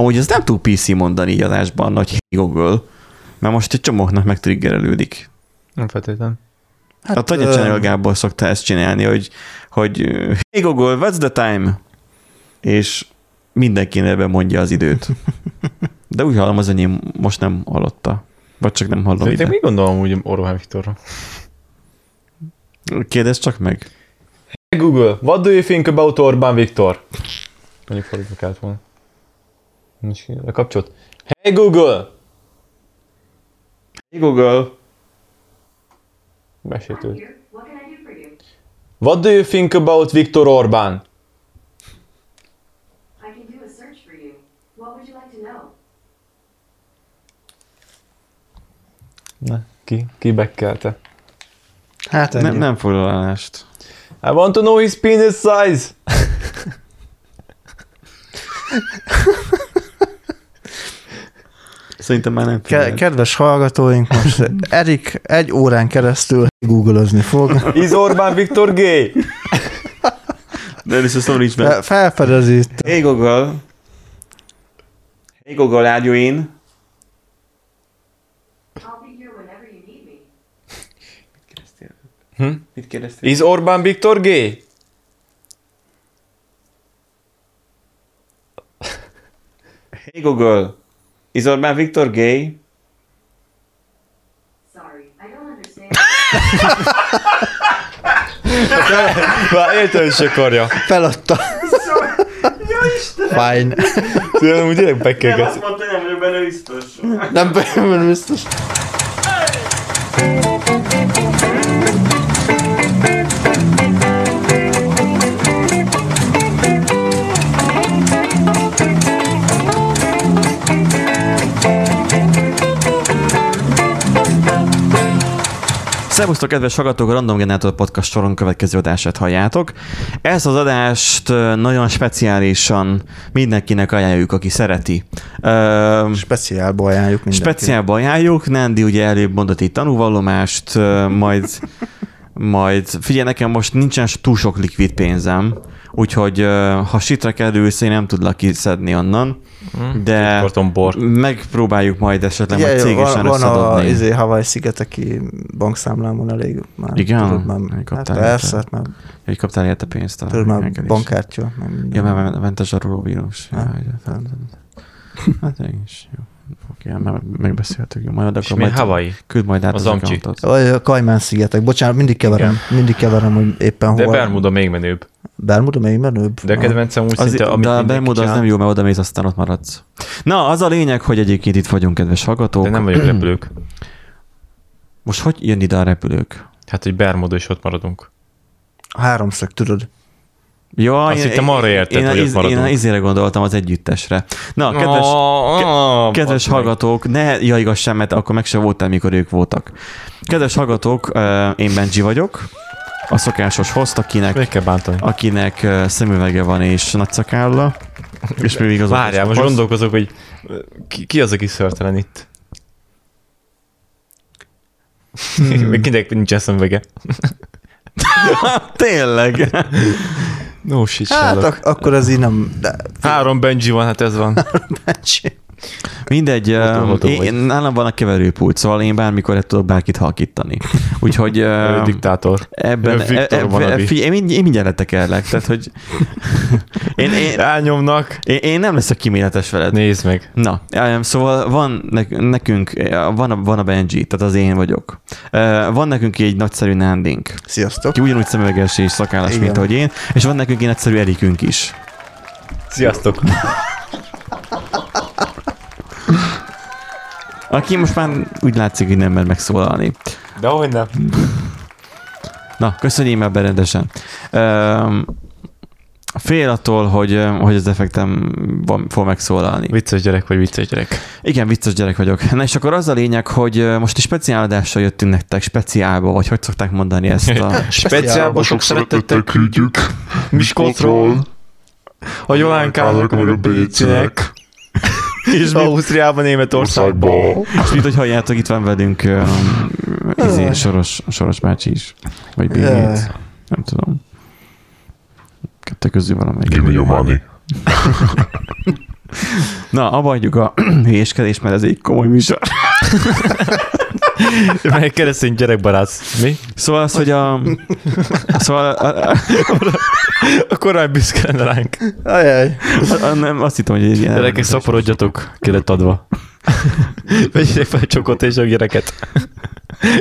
Amúgy ez nem túl PC mondani így adásban, hogy Google, mert most egy csomóknak megtriggerelődik. Nem feltétlen. Hát, a Tanya Channel Gábor szokta ezt csinálni, hogy, hogy hey Google, what's the time? És mindenki ebben mondja az időt. De úgy hallom, az enyém most nem hallotta. Vagy csak nem hallom Szerintem ide. mi gondolom úgy Orván Viktorra? Kérdezz csak meg. Hey Google, what do you think about Orbán Viktor? Mondjuk fordítva kellett volna. Nincs ki- lekapcsolt. Hey Google! Hey Google. Here, what do you? Think about Viktor Orbán? I can do a search for you. What would you like to know? Na, ki, ki bekkelte. Hát ennyi. Nem, nem foglalást. I want to know his penis size! Szerintem már nem Ke- kedves hallgatóink, most Erik egy órán keresztül googleozni fog. Is Orbán Viktor gay? De először szólíts meg. Fe- Felfedezi itt. Hey Google. Hey Google, are you in? Hm? Mit kérdeztél? Is Orbán Viktor gay? Hey Google. Is Orbán Viktor gay? Sorry, I don't understand. Már értem, se. Feladta. Fine. Tudom, úgy direkt mondta, nem vagyok benne biztos. Nem nem biztos. Szervusztok, kedves hallgatók! A Random Generator Podcast soron következő adását halljátok. Ezt az adást nagyon speciálisan mindenkinek ajánljuk, aki szereti. Speciálba ajánljuk mindenkinek. Speciálba ajánljuk, Nandi ugye előbb mondott egy tanúvallomást, majd, majd figyelj, nekem most nincsen túl sok likvid pénzem, úgyhogy ha sitre kerülsz, én nem tudlak kiszedni onnan, de megpróbáljuk majd esetleg majd Ugye, cégesen van, van a izé, Hawaii szigeteki bankszámlámon elég már. Igen? Tudod, már, hát Kaptál persze, hát már, Hogy kaptál érte pénzt? tudod, már bankkártya. Ja, mert ment- a zsaroló vírus. Ja, Ja. ja, fel- hát én is. Jó. Oké, már megbeszéltük. Jó, majd És akkor mi majd Hawaii? küld majd át Az az. Vagy a Kajmán szigetek. Bocsánat, mindig keverem. Mindig keverem, hogy éppen De hol. Bermuda még menőbb. Bermuda még menőbb. De a kedvencem úgy Az, szinte, amit de Bermuda az nem jó, mert oda mész, aztán ott maradsz. Na, az a lényeg, hogy egyébként itt vagyunk, kedves hallgatók. De nem vagyok repülők. Most hogy jön ide a repülők? Hát, hogy Bermuda is ott maradunk. A háromszög, tudod. Ja, Azt hittem arra érted, én, hogy én, ott én, én izére gondoltam az együttesre. Na, kedves, oh, Kedves hallgatók, ne ja igaz sem, mert akkor meg se voltál, mikor ők voltak. Kedves hallgatók, én Benji vagyok, a szokásos host, akinek, Meg akinek szemüvege van és nagy szakálla. És még igazat Várjál, most gondolkozok, hogy ki, ki az, aki szörtelen itt? Hmm. Még mindenki nincsen szemüvege. Tényleg. No shit, Hát ak- akkor az így nem... De, Három Benji van, hát ez van. Benji. Mindegy, Otthon én, nálam van a keverőpult, szóval én bármikor el tudok bárkit halkítani. Úgyhogy diktátor. ebben, Ő Viktor e, e, wannabe. figyelj, én, mind- én mindjárt letekerlek, tehát hogy én, én, Elnyomnak. én, én nem leszek kiméletes veled. Nézd meg. Na, szóval van nek- nekünk, van a, van a Benji, tehát az én vagyok. Van nekünk egy nagyszerű Nándink, Sziasztok. aki ugyanúgy szemüveges és szakállas, Igen. mint ahogy én, és van nekünk egy nagyszerű Erikünk is. Sziasztok. Aki most már úgy látszik, hogy nem mer megszólalni. De hogy nem? Na, köszönjél ebben rendesen. Um, fél attól, hogy, hogy az effektem van, fog megszólalni. Vicces gyerek vagy vicces gyerek. Igen, vicces gyerek vagyok. Na és akkor az a lényeg, hogy most egy speciáladással jöttünk nektek, speciálba, vagy hogy szokták mondani ezt a... Speciálba sok szeretettel küldjük Miskolcról. A Jolánkának meg a Bécinek. És Ausztriában, Németországban. És mint hogy halljátok, itt van velünk um, izé, Soros, Soros bácsi is. Vagy Bill. Gates. Nem tudom. Kettő közül valamelyik. Give me your money. Na, abba hagyjuk a hülyéskedést, mert ez egy komoly műsor. Melyik keresztény gyerekbarát. Mi? Szóval az, hogy a... Szóval a, a, A korán büszke lenne ránk. Ajaj. a, a, nem, azt hittem, hogy egy ilyen... Gyerekek, szaporodjatok, ki lett adva. Vegyétek fel csokot és a gyereket.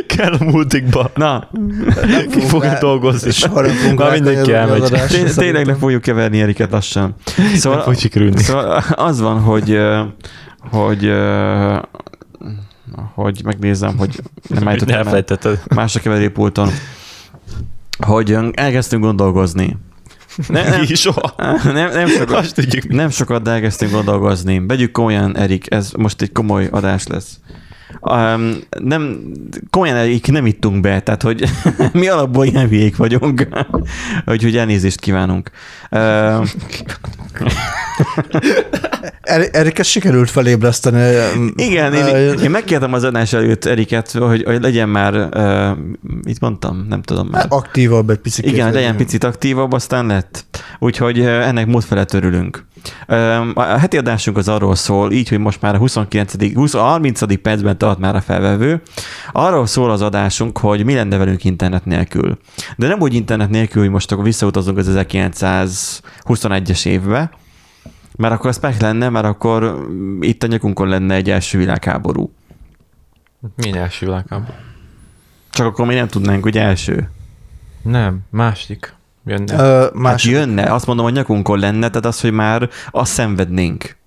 Kell a multikba. Na, Ki fogunk dolgozni. Nem fogunk Már mindenki elmegy. tényleg le fogjuk keverni Eriket lassan. Nem Szóval, fog sikerülni. szóval az van, hogy hogy hogy megnézem, hogy nem Ne állítottam el elfelejtetted. más a keverőpulton, hogy elkezdtünk gondolkozni. Ne, nem, Ki soha. nem, nem, sokat, nem sokat, de elkezdtünk gondolkozni. Vegyük komolyan, Erik, ez most egy komoly adás lesz. Um, nem, komolyan Erik, nem ittunk be, tehát hogy mi alapból ilyen hülyék vagyunk, úgyhogy elnézést kívánunk. Uh, Er- Erikes sikerült felébreszteni. igen, én, én megkértem az adás előtt Eriket, hogy, hogy legyen már, uh, mit mondtam, nem tudom már. aktívabb egy picit. Igen, legyen picit aktívabb, aztán lett. Úgyhogy ennek mód felett örülünk. A heti adásunk az arról szól, így, hogy most már a 29. 20, a 30. percben tart már a felvevő. Arról szól az adásunk, hogy mi lenne velünk internet nélkül. De nem úgy internet nélkül, hogy most akkor visszautazunk az 1921-es évbe, mert akkor az pek lenne, mert akkor mm, itt a nyakunkon lenne egy első világháború. Milyen első világháború? Csak akkor mi nem tudnánk, hogy első. Nem, másik. Jönne. Ö, Hát más, jönne, azt mondom, hogy nyakunkon lenne, tehát az, hogy már azt szenvednénk.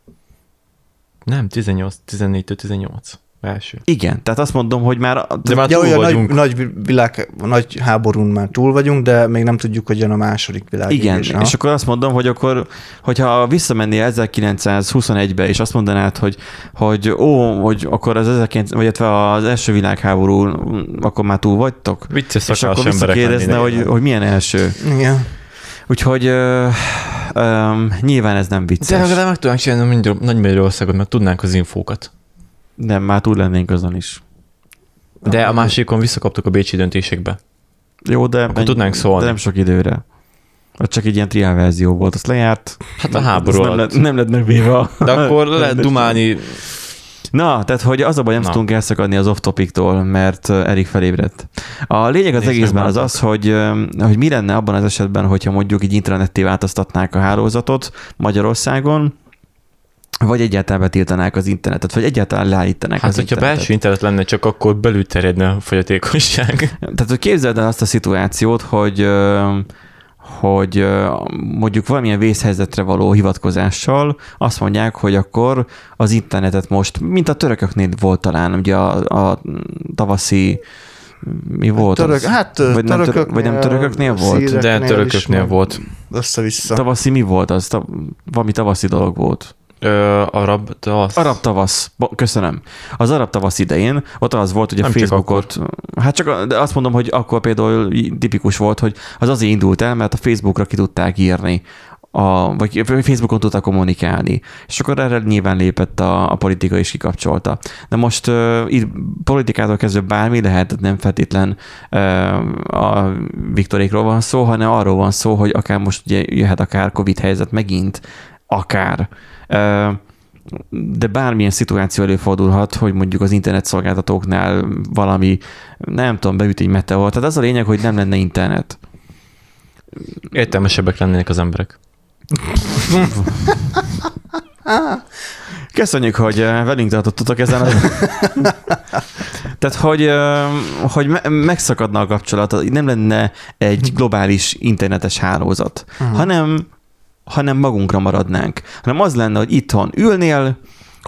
Nem, 18, 14 18. Első. Igen, tehát azt mondom, hogy már... De már ja, túl olyan nagy, vagyunk. nagy, világ, nagy háborún már túl vagyunk, de még nem tudjuk, hogy jön a második világ. igen, és akkor azt mondom, hogy akkor, hogyha visszamennél 1921-be, és azt mondanád, hogy, hogy ó, hogy akkor az 1900, vagy az első világháború, akkor már túl vagytok? Vicces És akkor visszakérdezne, hogy, hogy milyen első. Igen. Úgyhogy ö, ö, nyilván ez nem De vicces. legalább meg tudnánk csinálni Magyar- Nagy Magyarországot, mert tudnánk az infókat. Nem, már túl lennénk azon is. De a másikon visszakaptuk a bécsi döntésekbe. Jó, de, Akkor tudnánk szólni. de nem sok időre. Ott csak egy ilyen triál verzió volt, azt lejárt. Hát a Az háború nem, lett, nem lett megvéve. De akkor lehet dumálni. Na, tehát, hogy az a baj, nem Na. tudunk elszakadni az off-topiktól, mert Erik felébredt. A lényeg az Nézd egészben az az, hogy, hogy mi lenne abban az esetben, hogyha mondjuk így internetté változtatnák a hálózatot Magyarországon, vagy egyáltalán betiltanák az internetet, vagy egyáltalán leállítanák Hát, az hogyha internetet. belső internet lenne, csak akkor belül terjedne a fogyatékosság. Tehát, hogy képzeld el azt a szituációt, hogy hogy mondjuk valamilyen vészhelyzetre való hivatkozással azt mondják, hogy akkor az internetet most, mint a törököknél volt talán, ugye a, a tavaszi mi volt Török, az? hát vagy, nem, török, vagy nem törököknél volt? De törököknél volt. Össze-vissza. Tavaszi mi volt az? Ta, valami tavaszi dolog volt. Ö, arab, az... Arab tavasz, köszönöm. Az arab tavasz idején ott az volt, hogy a Nem csak Facebookot, hát csak de azt mondom, hogy akkor például tipikus volt, hogy az azért indult el, mert a Facebookra ki tudták írni, a, vagy Facebookon tudtak kommunikálni. És akkor erre nyilván lépett a, a politika és kikapcsolta. De most uh, itt politikától kezdve bármi lehet, nem feltétlen uh, a Viktorékról van szó, hanem arról van szó, hogy akár most ugye jöhet akár Covid helyzet megint, akár. De bármilyen szituáció előfordulhat, hogy mondjuk az internet szolgáltatóknál valami, nem tudom, beüt egy meteor. Tehát az a lényeg, hogy nem lenne internet. Értelmesebbek lennének az emberek. Köszönjük, hogy velünk tartottatok ezen. A... Tehát, hogy, hogy me- megszakadna a kapcsolat, nem lenne egy globális internetes hálózat, Mhm. hanem, hanem magunkra maradnánk. Hanem az lenne, hogy itthon ülnél,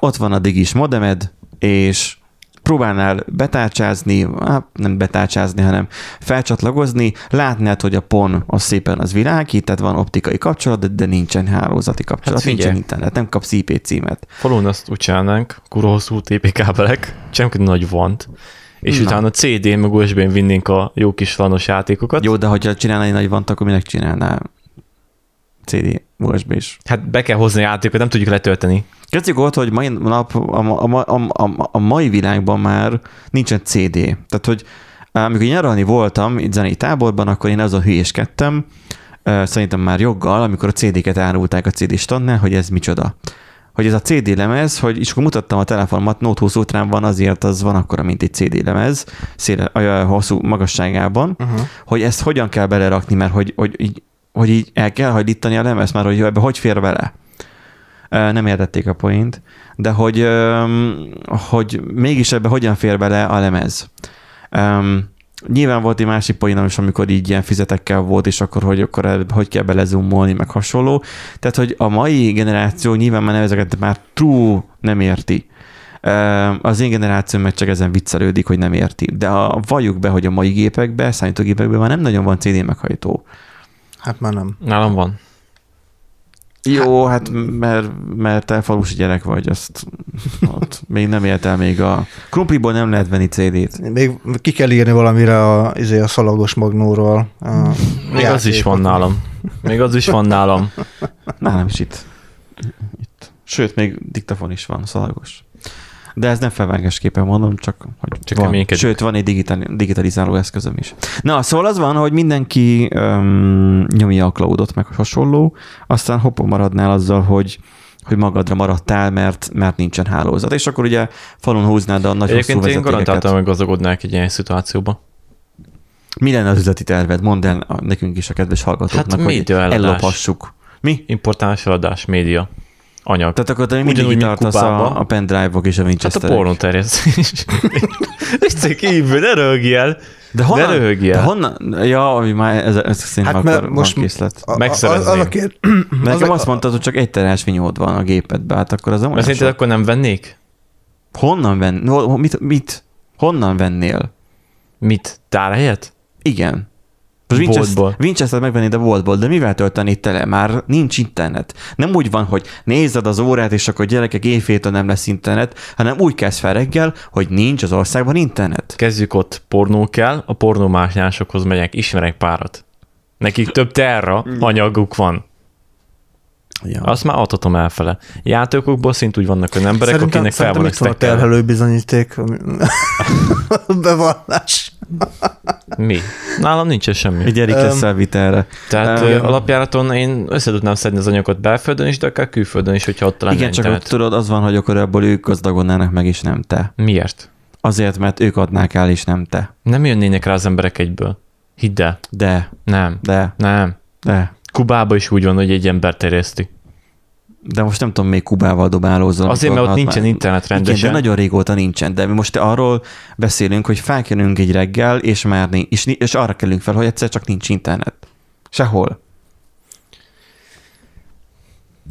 ott van a digis modemed, és próbálnál betárcsázni, hát nem betárcsázni, hanem felcsatlakozni, látnád, hogy a PON az szépen az világít, tehát van optikai kapcsolat, de, nincsen hálózati kapcsolat, Hát nincsen internet, nem kapsz IP címet. Falun azt úgy csinálnánk, kurva hosszú TP kábelek, egy nagy vant, és Na. utána CD-n meg USB-n vinnénk a jó kis lanos játékokat. Jó, de hogyha csinálnál egy nagy vant, akkor minek csinálnál CD, USB is. Hát be kell hozni a játékot, nem tudjuk letölteni. Kezdjük ott, hogy mai nap, a, a, a, a, a mai világban már nincsen CD. Tehát, hogy amikor nyaralni voltam itt zenei táborban, akkor én azon hülyéskedtem, szerintem már joggal, amikor a CD-ket árulták a CD standnál, hogy ez micsoda. hogy ez a CD lemez, hogy és akkor mutattam a telefonomat, Note 20 Ultrán van, azért az van akkora, mint egy CD lemez, széle, a hosszú magasságában, uh-huh. hogy ezt hogyan kell belerakni, mert hogy, hogy, így, hogy így el kell hajlítani a lemez, mert hogy ebbe hogy fér bele. Nem értették a point, de hogy, hogy mégis ebbe hogyan fér bele a lemez. Nyilván volt egy másik poénom is, amikor így ilyen fizetekkel volt, és akkor hogy, akkor hogy kell belezumolni, meg hasonló. Tehát, hogy a mai generáció nyilván már ezeket már true nem érti. Az én generációm meg csak ezen viccelődik, hogy nem érti. De a, valljuk be, hogy a mai gépekben, számítógépekben már nem nagyon van CD meghajtó. Hát már nem. Nálam van. Jó, hát mert, mert te falusi gyerek vagy, azt ott még nem éltel még a... Krumpliból nem lehet venni CD-t. Még ki kell írni valamire a, izé, a szalagos magnóról. A Még az is van nálam. Még az is van nálam. Nálam is itt. itt. Sőt, még diktafon is van, szalagos. De ez nem felvágásképpen mondom, csak hogy Csak van. Sőt, van egy digitali, digitalizáló eszközöm is. Na, szóval az van, hogy mindenki um, nyomja a cloudot, meg hasonló, aztán hoppon maradnál azzal, hogy hogy magadra maradtál, mert, mert nincsen hálózat. És akkor ugye falon húznád a nagy hosszú Egyébként én vezetékeket. garantáltan meggazdagodnák egy ilyen szituációba. Mi lenne az üzleti terved? Mondd el nekünk is a kedves hallgatóknak, Hát hogy médiaeladás. ellopassuk. Mi? Importálás, eladás, média, anyag. Tehát akkor te még mindig Ugyanúgy, tartasz a, a pendrive-ok és a Hát a winchester pornó terjesztés. Vissza kívül, ne röhögj el. De honnan? Ne röhögj de honnan? Ja, ami már ez, ez szerintem Hát mert akkor most- van készlet. A- Megszerezném. Az a kér... Nekem azt mondtad, hogy csak egy terás vinyód van a gépedben, hát akkor az nem olyan szerinted akkor nem vennék? Honnan venn? Hol- hol- Mit, mit? Honnan vennél? Mit? Tárhelyet? Igen. Most Winchester. Winchester megvenni a boltból, de mivel tölteni tele? Már nincs internet. Nem úgy van, hogy nézed az órát, és akkor gyerekek éjféltől nem lesz internet, hanem úgy kezd fel reggel, hogy nincs az országban internet. Kezdjük ott, pornó kell, a pornómásnyásokhoz megyek, ismerek párat. Nekik több terra anyaguk van. Ja. Azt már adhatom elfele. Játékokból szint úgy vannak olyan emberek, Szerintem, akinek fel szerintem van a terhelő bizonyíték. Bevallás. Mi? Nálam nincs semmi. Egy Erik lesz a vitelre. Tehát um, alapjáraton én össze tudnám szedni az anyagokat belföldön is, de akár külföldön is, hogyha ott lenne Igen, csak ott tudod, az van, hogy akkor ebből ők gazdagodnának meg, és nem te. Miért? Azért, mert ők adnák el, és nem te. Nem jönnének rá az emberek egyből. Hidd el. De, Nem. de, Nem. de. Kubában is úgy van, hogy egy ember terjeszti. De most nem tudom, még Kubával dobálózol. Azért, mert ott nincsen már- internet Igen, rendesen. de nagyon régóta nincsen. De mi most arról beszélünk, hogy felkelünk egy reggel, és már nincs, és, és arra kellünk fel, hogy egyszer csak nincs internet. Sehol.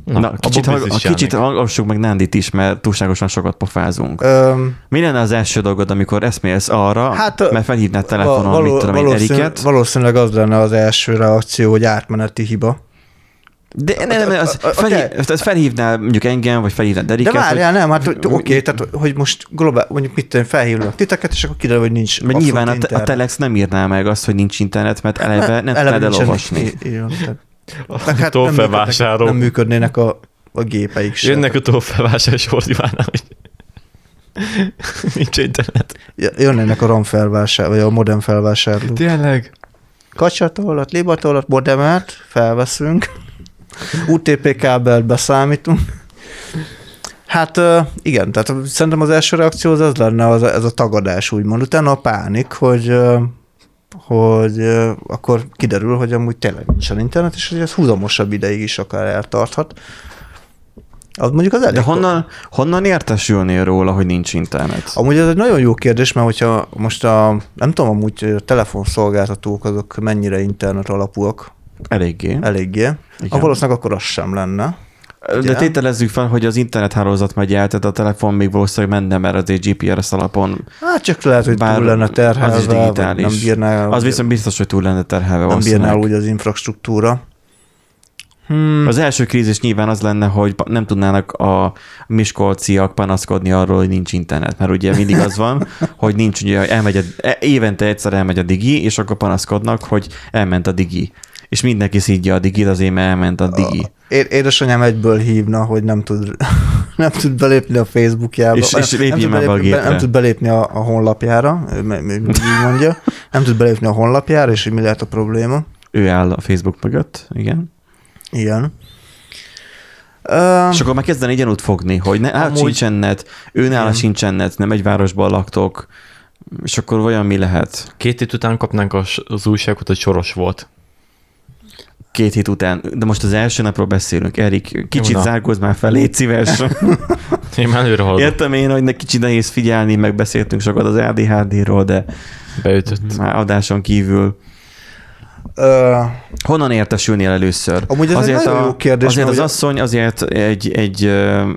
Na, Na kicsit, hallg- biztos kicsit hallgassuk meg Nándit is, mert túlságosan sokat pofázunk. Öm, Mi lenne az első dolgod, amikor eszmélsz arra, Hát, mert felhívnád telefonon, való- mit tudom én, valószínű- Eriket? Valószínűleg az lenne az első reakció, hogy átmeneti hiba. De nem, nem, az felhív, oké. tehát felhívnál mondjuk engem, vagy felhívnál De Eriket, várjál, nem, hát hogy- hogy- oké, tehát hogy most globál, mondjuk mit tudom, felhívnak titeket, és akkor kiderül, hogy nincs mert nyilván a, te, a internet. Telex nem írná meg azt, hogy nincs internet, mert eleve nem Eleve tudnád elolvasni. meg hát nem működnek, nem működnének a, a gépeik sem. Jönnek a tolfelvásárló, és hogy nincs internet. Jönnének a RAM felvásárló, vagy a modem felvásárló. Tényleg? Kacsatolat, libatolat, modemet felveszünk, UTP kábelt beszámítunk. Hát igen, tehát szerintem az első reakció az az lenne, az, ez a tagadás úgymond. Utána a pánik, hogy, hogy akkor kiderül, hogy amúgy tényleg nincsen internet, és hogy ez húzamosabb ideig is akár eltarthat. Az mondjuk az elég. De honnan, honnan értesülnél róla, hogy nincs internet? Amúgy ez egy nagyon jó kérdés, mert hogyha most a, nem tudom, amúgy a telefonszolgáltatók azok mennyire internet alapúak, Eléggé. eléggé. Igen. A valószínűleg akkor az sem lenne. De ugye? tételezzük fel, hogy az internethálózat megy el, tehát a telefon még valószínűleg menne, mert azért GPS alapon Hát csak lehet, hogy túl lenne az is terhelve, digitális. nem bírná, az viszont biztos, hogy túl lenne terhelve nem bírná úgy az infrastruktúra. Hmm. Az első krízis nyilván az lenne, hogy nem tudnának a miskolciak panaszkodni arról, hogy nincs internet, mert ugye mindig az van, hogy nincs, ugye elmegy a, e- évente egyszer elmegy a digi, és akkor panaszkodnak, hogy elment a digi. És mindenki szídja a digit, azért mert elment a digi. É- Édesanyám egyből hívna, hogy nem tud, nem tud belépni a Facebookjába. És- és nem, tud már be a belépni, gépre. nem tud belépni a, a honlapjára, így mondja. Nem tud belépni a honlapjára, és hogy mi lehet a probléma. Ő áll a Facebook mögött, igen. Igen. És akkor már kezdeni gyanút fogni, hogy ne, hát Amúgy- sincsen net, ő nála Igen. sincsen net, nem egy városban laktok, és akkor vajon mi lehet? Két hét után kapnánk a, az újságot, hogy soros volt. Két hét után, de most az első napról beszélünk. Erik, kicsit zárkózz már fel, légy szíves. Én már előre haladok. Értem én, hogy ne kicsit nehéz figyelni, meg beszéltünk sokat az ADHD-ról, de Beütött. már adáson kívül. Ö, Honnan értesülnél először? Amúgy ez egy nagyon jó kérdés, Azért az ugye- asszony azért egy, egy,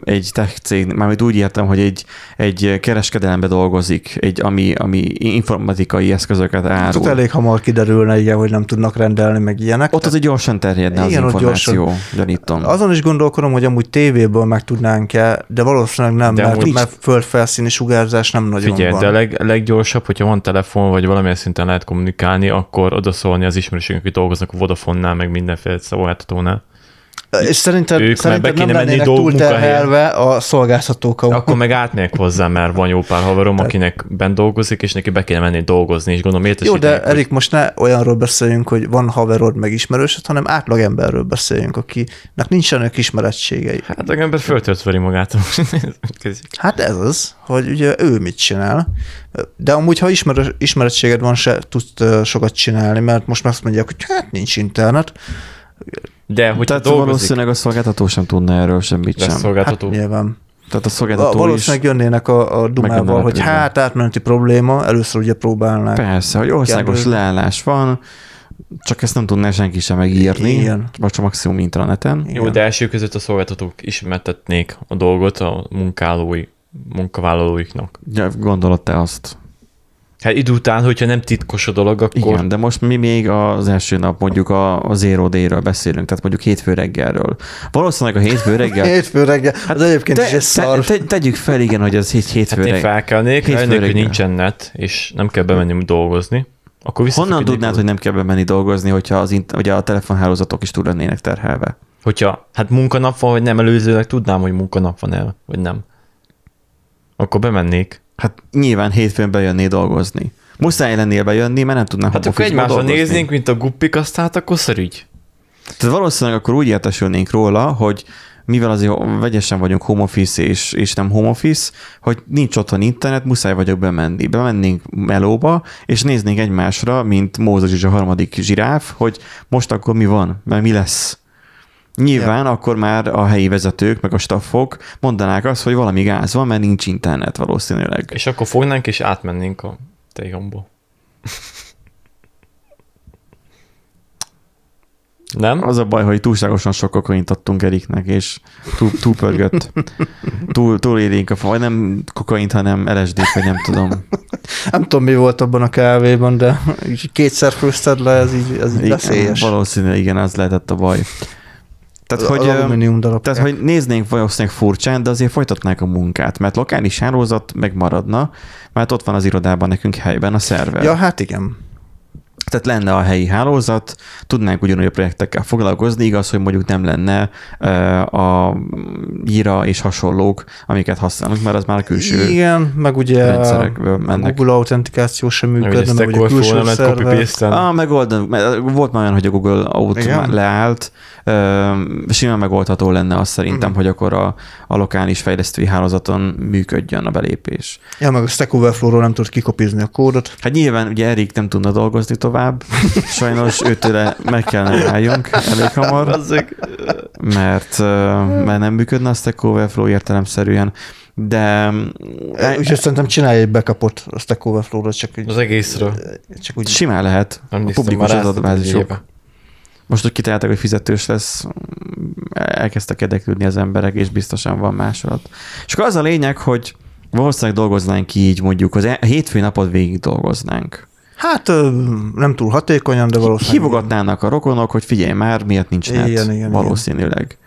egy tech cég, mármint úgy értem, hogy egy, egy kereskedelembe dolgozik, egy, ami, ami informatikai eszközöket ott árul. elég hamar kiderülne, igen, hogy nem tudnak rendelni, meg ilyenek. Ott azért gyorsan terjedne az Igen, ott információ, gyanítom. Azon is gondolkodom, hogy amúgy tévéből meg tudnánk-e, de valószínűleg nem, De mert, amúgy- mert földfelszíni sugárzás nem nagyon Figyelj, van. de a leg, leggyorsabb, hogyha van telefon, vagy valamilyen szinten lehet kommunikálni, akkor oda szólni az ismerősünk, akik dolgoznak a Vodafone-nál, meg mindenféle szolgáltatónál. És szerinted, Ők már szerinted be nem lennének dolguk túlterhelve a szolgáltatók. Akkor meg átmegyek hozzá, mert van jó pár haverom, akinek bent dolgozik, és neki be kéne menni dolgozni, és gondolom Jó, értesítenek, de Erik, most ne olyanról beszéljünk, hogy van haverod meg ismerősöd, hanem átlagemberről beszéljünk, akinek nincsenek ismerettségei. Hát a ember föltört veri magát. Hát ez az, hogy ugye ő mit csinál, de amúgy, ha ismer, ismerettséged van, se tudsz sokat csinálni, mert most azt mondják, hogy hát nincs internet. De hogy Tehát dolgozik, valószínűleg a szolgáltató sem tudna erről semmit sem. Hát szolgáltató. nyilván. Tehát a szolgáltató is... valószínűleg jönnének a, a dumával, hogy hát átmeneti probléma, először ugye próbálnák. Persze, hogy országos Kell- leállás van, csak ezt nem tudná senki sem megírni, Igen. vagy csak maximum intraneten. Jó, Igen. de első között a szolgáltatók ismertetnék a dolgot a munkálói, munkavállalóiknak. Ja, gondolod te azt. Hát idő után, hogyha nem titkos a dolog, akkor Igen, de most mi még az első nap mondjuk a, a Zero Day-ről beszélünk, tehát mondjuk hétfő reggelről. Valószínűleg a hétfő reggel... Hétfő reggel, hát az egyébként is egy szar. te, te, tegyük fel, igen, hogy ez hét, hétfő hát én reggel. felkelnék, Hétfő rájönnék, hogy reggel. nincsen net, és nem kell bemenni dolgozni, akkor Honnan tudnád, hogy nem kell bemenni dolgozni, hogyha az int- ugye a telefonhálózatok is túl lennének terhelve? Hogyha hát munkanap van, vagy nem, előzőleg tudnám, hogy munkanap van el, vagy nem. Akkor bemennék. Hát nyilván hétfőn bejönné dolgozni. Muszáj lennél bejönni, mert nem tudnám Hát akkor egymásra néznénk, mint a guppik, azt hát akkor szörügy. Tehát valószínűleg akkor úgy értesülnénk róla, hogy mivel azért vegyesen vagyunk home office és, és nem home office, hogy nincs otthon internet, muszáj vagyok bemenni. Bemennénk melóba, és néznénk egymásra, mint Mózes és a harmadik zsiráf, hogy most akkor mi van, mert mi lesz. Nyilván ja. akkor már a helyi vezetők, meg a staffok mondanák azt, hogy valami gáz van, mert nincs internet valószínűleg. És akkor fognánk, és átmennénk a tejomból. Nem? Az a baj, hogy túlságosan sok kokaint adtunk Eriknek, és túl, túl pörgött. Túl, túl élénk a fa, vagy nem kokaint, hanem lsd vagy nem tudom. Nem tudom, mi volt abban a kávéban, de kétszer főzted le, ez így, ez így Igen, veszélyes. Valószínűleg igen, az lehetett a baj. Tehát, Az hogy, alumínium darab. tehát, hogy néznénk valószínűleg furcsán, de azért folytatnák a munkát, mert lokális hálózat megmaradna, mert ott van az irodában nekünk helyben a szerver. Ja, hát igen. Tehát lenne a helyi hálózat, tudnánk ugyanúgy a projektekkel foglalkozni, igaz, hogy mondjuk nem lenne a Jira és hasonlók, amiket használunk, mert az már a külső Igen, meg ugye a rendszerekből mennek. Google autentikáció sem működne, meg ugye külső paste Ah, megoldani, mert volt már olyan, hogy a Google Igen? már leállt, simán megoldható lenne azt szerintem, Mhm. hogy akkor a, a lokális fejlesztői hálózaton működjön a belépés. Ja, meg a Stack Overflow-ról nem tudod kikopizni a kódot. Hát nyilván ugye Erik nem tudna dolgozni tovább, sajnos őtőle meg kellene álljunk elég hamar, mert, mert nem működne a Stack Overflow értelemszerűen, de Úgyhogy szerintem csinálj egy backupot a Stack Overflow-ra, csak úgy, Az egészről. csak úgy simán lehet. Nem a publikus adatbázisok. Most, hogy kitaláltak, hogy fizetős lesz, elkezdtek érdeklődni az emberek, és biztosan van másolat. És akkor az a lényeg, hogy valószínűleg dolgoznánk így, mondjuk az e- a hétfői napot végig dolgoznánk. Hát nem túl hatékonyan, de valószínűleg. Hívogatnának a rokonok, hogy figyelj már, miért nincs net, Igen, igen, valószínűleg.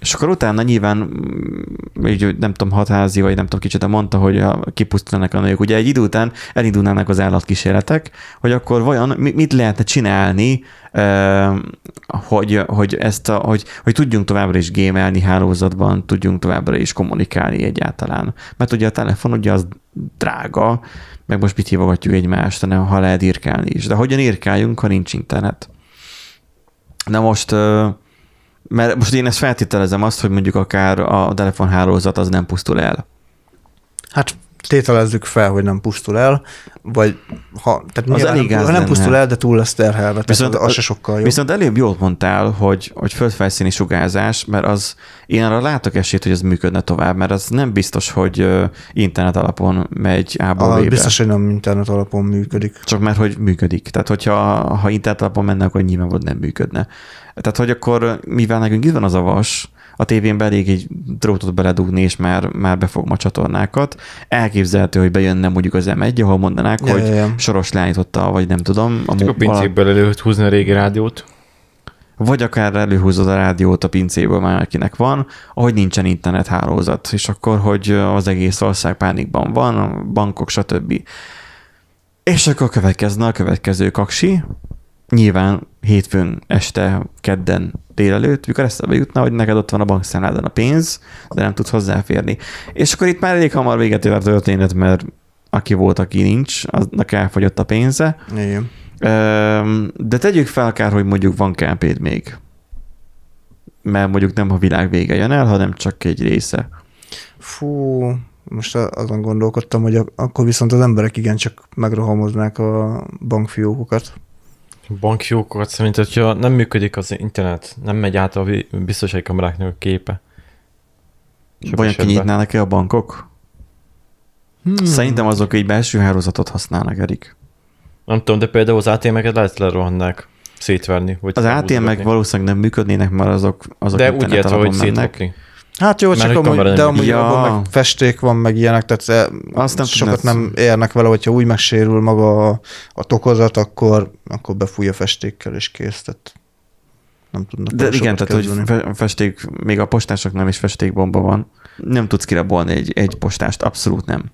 És akkor utána nyilván, mm, így, nem tudom, hatházi, vagy nem tudom kicsit, mondta, hogy a, kipusztítanak a nők. Ugye egy idő után elindulnának az állatkísérletek, hogy akkor vajon mi- mit lehetne csinálni, hogy, hogy, ezt a, hogy, hogy tudjunk továbbra is gémelni hálózatban, tudjunk továbbra is kommunikálni egyáltalán. Mert ugye a telefon ugye az drága, meg most mit hívogatjuk egymást, hanem ha lehet írkálni is. De hogyan írkáljunk, ha nincs internet? Na most Mert most én ezt feltételezem azt, hogy mondjuk akár a telefonhálózat az nem pusztul el. Hát tételezzük fel, hogy nem pusztul el, vagy ha, tehát Az nyilván elég nem, ha nem pusztul el, de túl lesz terhelve, Viszont- tehát az, az se sokkal jobb. Viszont előbb jól mondtál, hogy, hogy földfelszíni sugárzás, mert az, én arra látok esélyt, hogy ez működne tovább, mert az nem biztos, hogy internet alapon megy B-be. biztos, hogy nem internet alapon működik. Csak mert hogy működik. Tehát, hogyha ha internet alapon menne, akkor nyilvánvalóan nem működne. Tehát, hogy akkor, mivel nekünk itt van az a vas, a tévén elég egy drótot beledugni, és már, már befogom a csatornákat. Elképzelhető, hogy bejönne mondjuk az M1, ahol mondanák, Ja, hogy ja, ja. soros leállította, vagy nem tudom. A, Csak a vala- pincéből elő lehet húzni a régi rádiót. vagy akár előhúzod a rádiót a pincéből, már akinek van, ahogy nincsen internet hálózat, és akkor, hogy az egész ország pánikban van, a bankok, stb. És akkor következne a következő kaksi, nyilván hétfőn este, kedden délelőtt, mikor eszembe jutna, hogy neked ott van a bankszámládon a pénz, de nem tudsz hozzáférni. És akkor itt már elég hamar véget ér a történet, mert aki volt, aki nincs, aznak elfogyott a pénze, Igen. De tegyük fel akár, hogy mondjuk van kp még. Mert mondjuk nem a világ vége jön el, hanem csak egy része. Fú, most azon gondolkodtam, hogy ak- akkor viszont az emberek igencsak megrohamoznák a bankfiókokat. Bankfiókokat szerint, hogyha nem működik az internet, nem megy át a biztonsági kameráknak a képe. Sok Vajon kinyitnának-e a bankok? Hmm. Szerintem azok egy belső hálózatot használnak, Erik. Nem tudom, de például az ATM-eket lehet lerohannák szétverni. Vagy Az ATM-ek valószínűleg nem működnének, mert azok, azok De úgy internet értve, hogy mennek. Hát jó, Mert csak hogy amúgy, de amúgy abban Ja. meg festék van, meg ilyenek, tehát Azt Azt nem sokat nem érnek vele, hogyha úgy megsérül maga a, a tokozat, akkor, akkor befújja festékkel és kész. Tehát nem tudnak De igen, tehát hogy kezdeni. fe- festék, még a postásoknál is festékbomba van. Nem tudsz kirabolni egy, egy postást, abszolút nem.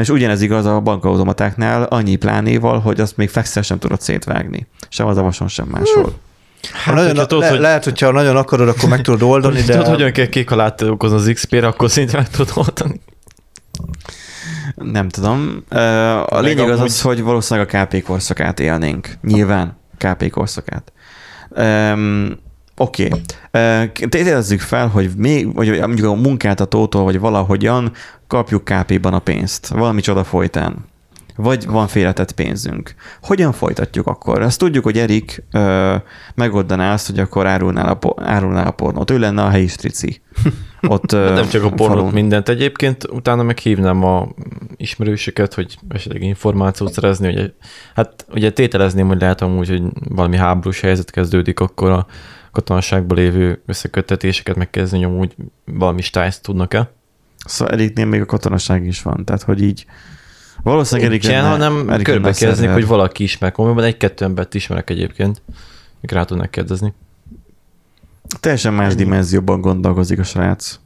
És ugyanez igaz a bankautomatáknál, annyi plánéval, hogy azt még flexel sem tudod szétvágni. Sem az a vason, sem máshol. Ha nagyon, hogyha tudod, le, hogy- lehet, hogyha nagyon akarod, akkor meg tudod oldani, De... Tudod, hogyan kell kék alát okozni az XP-re, akkor szinte meg tudod oldani. Nem tudom. A lényeg az az, hogy valószínűleg a KP korszakát élnénk. Nyilván KP korszakát. Um, Oké. Okay. Tételezzük fel, hogy még, vagy mondjuk a munkáltatótól, vagy valahogyan kapjuk KP-ban a pénzt. Valami csoda folytán. Vagy van félretett pénzünk. Hogyan folytatjuk akkor? Azt tudjuk, hogy Erik ö, megoldaná azt, hogy akkor árulnál a, árulnál a pornót. Ő lenne a helyi strici. Ott, ö, Nem csak a pornót, falun. mindent egyébként, utána meg hívnám a ismerősöket, hogy esetleg információt szerezni, hogy hát ugye tételezném, hogy lehet amúgy, hogy valami háborús helyzet kezdődik, akkor a katonaságban lévő összeköttetéseket megkezdeni, amúgy valami stájzt tudnak-e. Szóval Eriknél még a katonaság is van, tehát hogy így valószínűleg Erik Nincsen, hanem Erik lenne körbe a kezdnék, szerver. hogy valaki ismer. Komolyan egy-kettő embert ismerek egyébként, mik rá tudnak kérdezni. Teljesen más dimenzióban gondolkozik a srác.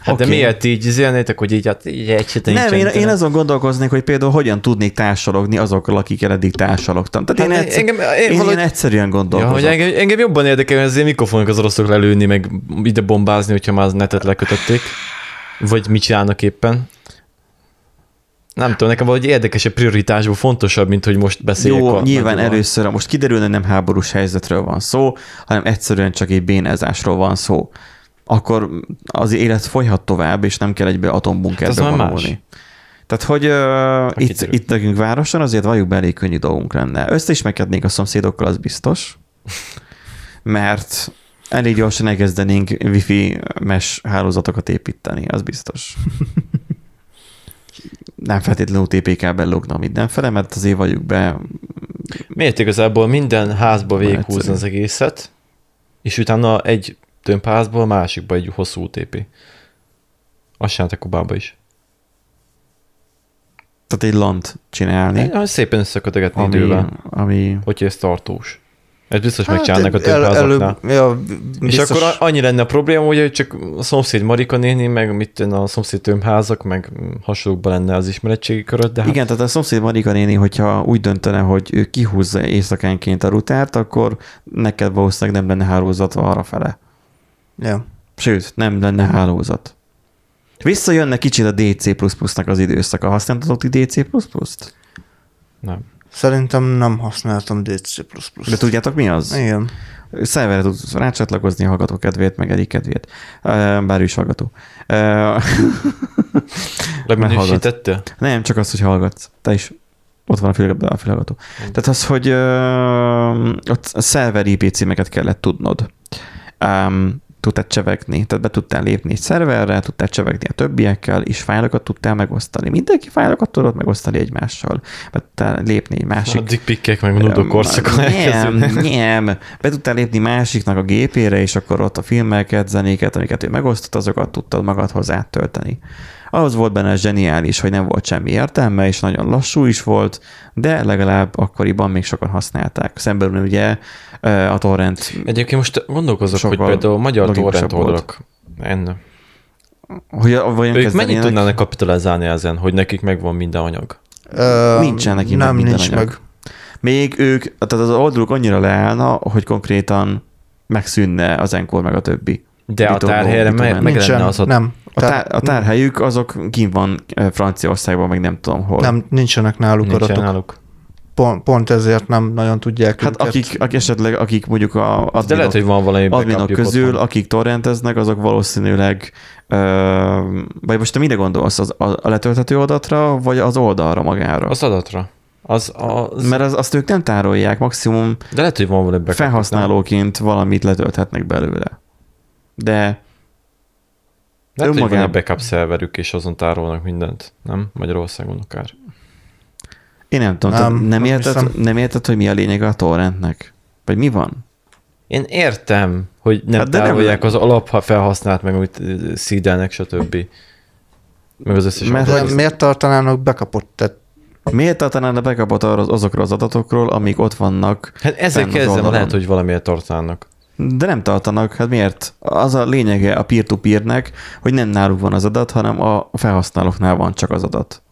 Hát Oké. de miért így izélnétek, hogy így, hát így egy Nem, én, én azon gondolkoznék, hogy például hogyan tudnék társalogni azokkal, akikkel eddig társalogtam. Tehát én, Hát egyszer, engem- én én, én valahogy- ilyen egyszerűen Ja, gondolkozok. hogy engem, engem jobban érdekel, hogy azért mikor fognak az oroszok lelőni, meg ide bombázni, hogyha már az netet lekötötték. Vagy mit csinálnak éppen. Nem tudom, nekem valahogy érdekesebb prioritásból fontosabb, mint hogy most beszéljek Jó, a nyilván nagyoval. először, most kiderülne, nem háborús helyzetről van szó, hanem egyszerűen csak egy bénázásról van szó. Akkor az élet folyhat tovább, és nem kell egybe Hát atombunkerbe más. vonulni. Tehát, hogy uh, itt, kiderül. itt nekünk városon azért valljuk be elég könnyű dolgunk lenne. Összeismerkednénk a szomszédokkal, az biztos, mert elég gyorsan elkezdenénk wifi mesh hálózatokat építeni, az biztos. Nem feltétlenül TPK-ben logna mindenfele, mert azért valljuk be, Miért igazából minden házba végighúzni az egészet, és utána egy tömbházból a másikba egy hosszú UTP. Azt csináltak Kubába is. tehát egy lant csinálni, Egy, szépen összekötögetni ami, idővel, ami hogyha ez tartós. Ez biztos Hát, megcsinálnak a el- tömbházaknál. előbb, ja, És akkor annyi lenne a probléma, hogy csak a szomszéd Marika néni, meg mit a szomszéd tömbházak, meg hasonlókban lenne az ismeretségi köröd, de hát Igen, tehát a szomszéd Marika néni, hogyha úgy döntene, hogy ő kihúzza éjszakánként a rutárt, akkor neked valószínűleg nem lenne hálózat arra fele. Ja. Sőt, nem lenne hálózat. Visszajönne kicsit a DC++-nak az időszaka. Használtatok ti DC++-t? nem. Szerintem nem használtam DC++. De tudjátok mi az? Igen. Szerverre tudsz rácsatlakozni a hallgató kedvéért, meg egyik kedvéért. Bár ő is hallgató. Ö, Leminősítettél? Nem, csak az, hogy hallgatsz. Te is ott van a, fül, a fülhallgató. Tehát az, hogy ö, ott a szerver IP címeket kellett tudnod. Um, tudtál csevegni, tehát be tudtál lépni egy szerverre, tudtál csevegni a többiekkel, és fájlokat tudtál megosztani. Mindenki fájlokat tudott megosztani egymással. Be tudtál lépni egy másik A dickpikkek meg nudo korszakon nem, nem. Be tudtál lépni másiknak a gépére, és akkor ott a filmeket, zenéket, amiket ő megosztott, azokat tudtad magadhoz áttölteni. Ahhoz volt benne zseniális, hogy nem volt semmi értelme, és nagyon lassú is volt, de legalább akkoriban még sokan használták. Szemben ugye a torrent, Egyébként most gondolkozok, hogy például a magyar torrent oldalak, enne. hogy a- vajon Ők mennyit tudnának kapitalizálni ezen, hogy nekik megvan minden anyag? Ö, Nincsen neki meg Nem, minden nincs anyag. meg. még ők, tehát az oldaluk annyira leállna, hogy konkrétan megszűnne az enkor meg a többi. De a Bitogó, tárhelyre meg, meg lenne az a... nem. A, tár, a tárhelyük azok kint van ö, Franciaországban, meg nem tudom hol. Nem, nincsenek náluk Nincsen adatok. náluk. Pont, pont ezért nem nagyon tudják Hát őket. akik, akik esetleg, akik mondjuk a De lehet, adminok, hogy van valami adminok közül, otthon. akik torrenteznek, azok valószínűleg, ö, vagy most te mire gondolsz, az, a, a letölthető adatra, vagy az oldalra magára? Az adatra. Az, az, Mert az, azt ők nem tárolják, maximum de lehet, hogy van valami felhasználóként valamit letölthetnek belőle. De Lehet, hogy van önmagában- egy backup szerverük, és azon tárolnak mindent. Nem? Magyarországon akár. én nem tudom, Nem, nem, érted, hiszem. nem érted, hogy mi a lényeg a torrentnek? Vagy mi van? Én értem, hogy nem Hát hát de nem- tárolják az alap felhasznált, meg úgy ö, szídelnek, stb. Meg az összes Mert. De miért tartanának bekapott? Tehát Miért backupot arra, azokról az adatokról, amik ott vannak? Hát ezzel az kezdem, lehet, hogy valamiért tartanának. De nem tartanak, hát miért? Az a lényege a peer-to-peernek, hogy nem náluk van az adat, hanem a felhasználóknál van csak az adat.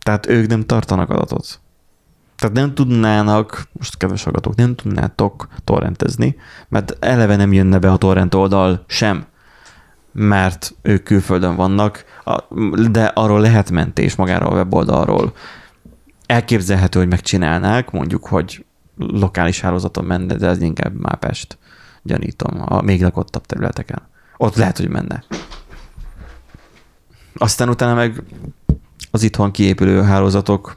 Tehát ők nem tartanak adatot. Tehát nem tudnának, most kedves hallgatók, nem tudnátok torrentezni, mert eleve nem jönne be a torrent oldal sem, mert ők külföldön vannak, de arról lehet mentés magáról a weboldalról. Elképzelhető, hogy megcsinálnák, mondjuk, hogy lokális hálózaton menne, de ez inkább már Pest, gyanítom, a még lakottabb területeken. Ott lehet, hogy menne. Aztán utána meg az itthon kiépülő hálózatok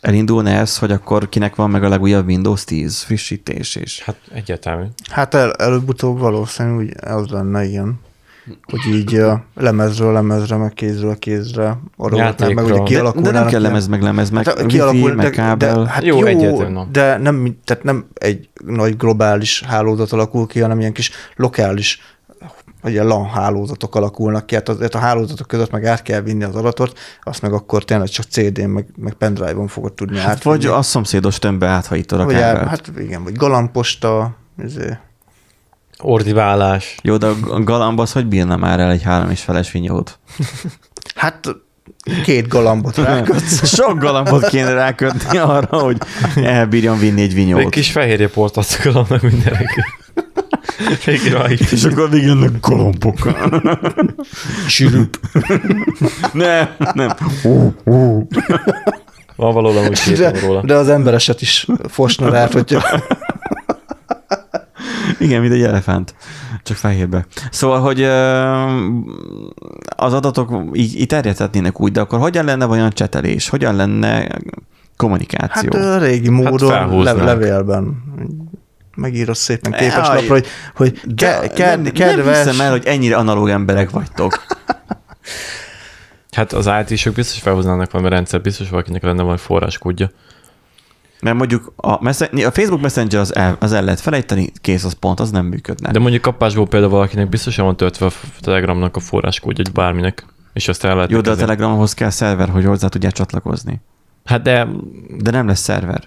elindulna ez, hogy akkor kinek van meg a legújabb Windows 10 frissítés, és Hát egyértelmű. hát el, előbb-utóbb valószínű úgy az lenne ilyen, hogy így lemezről lemezre, meg kézről kézre, arról meg Játékra. ugye De- de, de nem kell lemez, meg lemez, meg Hát, wifi, kialakul, meg de, kábel. de, hát Jó, jó, egyértelmű, no. de nem, tehát nem egy nagy globális hálózat alakul ki, hanem ilyen kis lokális vagy ilyen LAN hálózatok alakulnak ki, hát az, a hálózatok között meg át kell vinni az adatot, azt meg akkor tényleg csak CD-n, meg, meg pendrive-on fogod tudni Hát átvinni. vagy a szomszédos tömbbe áthajítod a kábelt. el, hát igen, vagy galamposta, izé. Ordiválás. Jó, de a galamb az hogy bírna már el egy három és feles vinyót? hát két galambot rákötsz. Sok galambot kéne rákötni arra, hogy elbírjon vinni egy Egy vinyót. kis fehérje portot annak mindenki. Végre. És akkor végig jönnek galambok. Sülüp. nem, nem. Hú, hú. Van valóban úgy De, róla. de az embereset is fosna rá, hogyha Igen, mint egy elefánt, csak fehérbe. Szóval, hogy az adatok így, így terjedhetnének úgy, de akkor hogyan lenne olyan csetelés? Hogyan lenne kommunikáció? Hát régi módon, le, felhúznák. levélben. Megírod szépen Aj. képeslapra, hogy, hogy ke, De ke, nem, nem kedves... hiszem el, hogy ennyire analóg emberek vagytok. Hát az IT-sok biztos felhoznának valami rendszer, biztos valakinek lenne valami forráskódja. Mert mondjuk a, messen- a Facebook Messenger az el, az el lehet felejteni, kész, az pont, az nem működne. De mondjuk kapásból például valakinek biztosan van töltve a Telegramnak a forráskódja, vagy bárminek, és azt el lehet Jó, de a. Telegramhoz kell szerver, hogy hozzá tudják csatlakozni. Hát de De nem lesz szerver.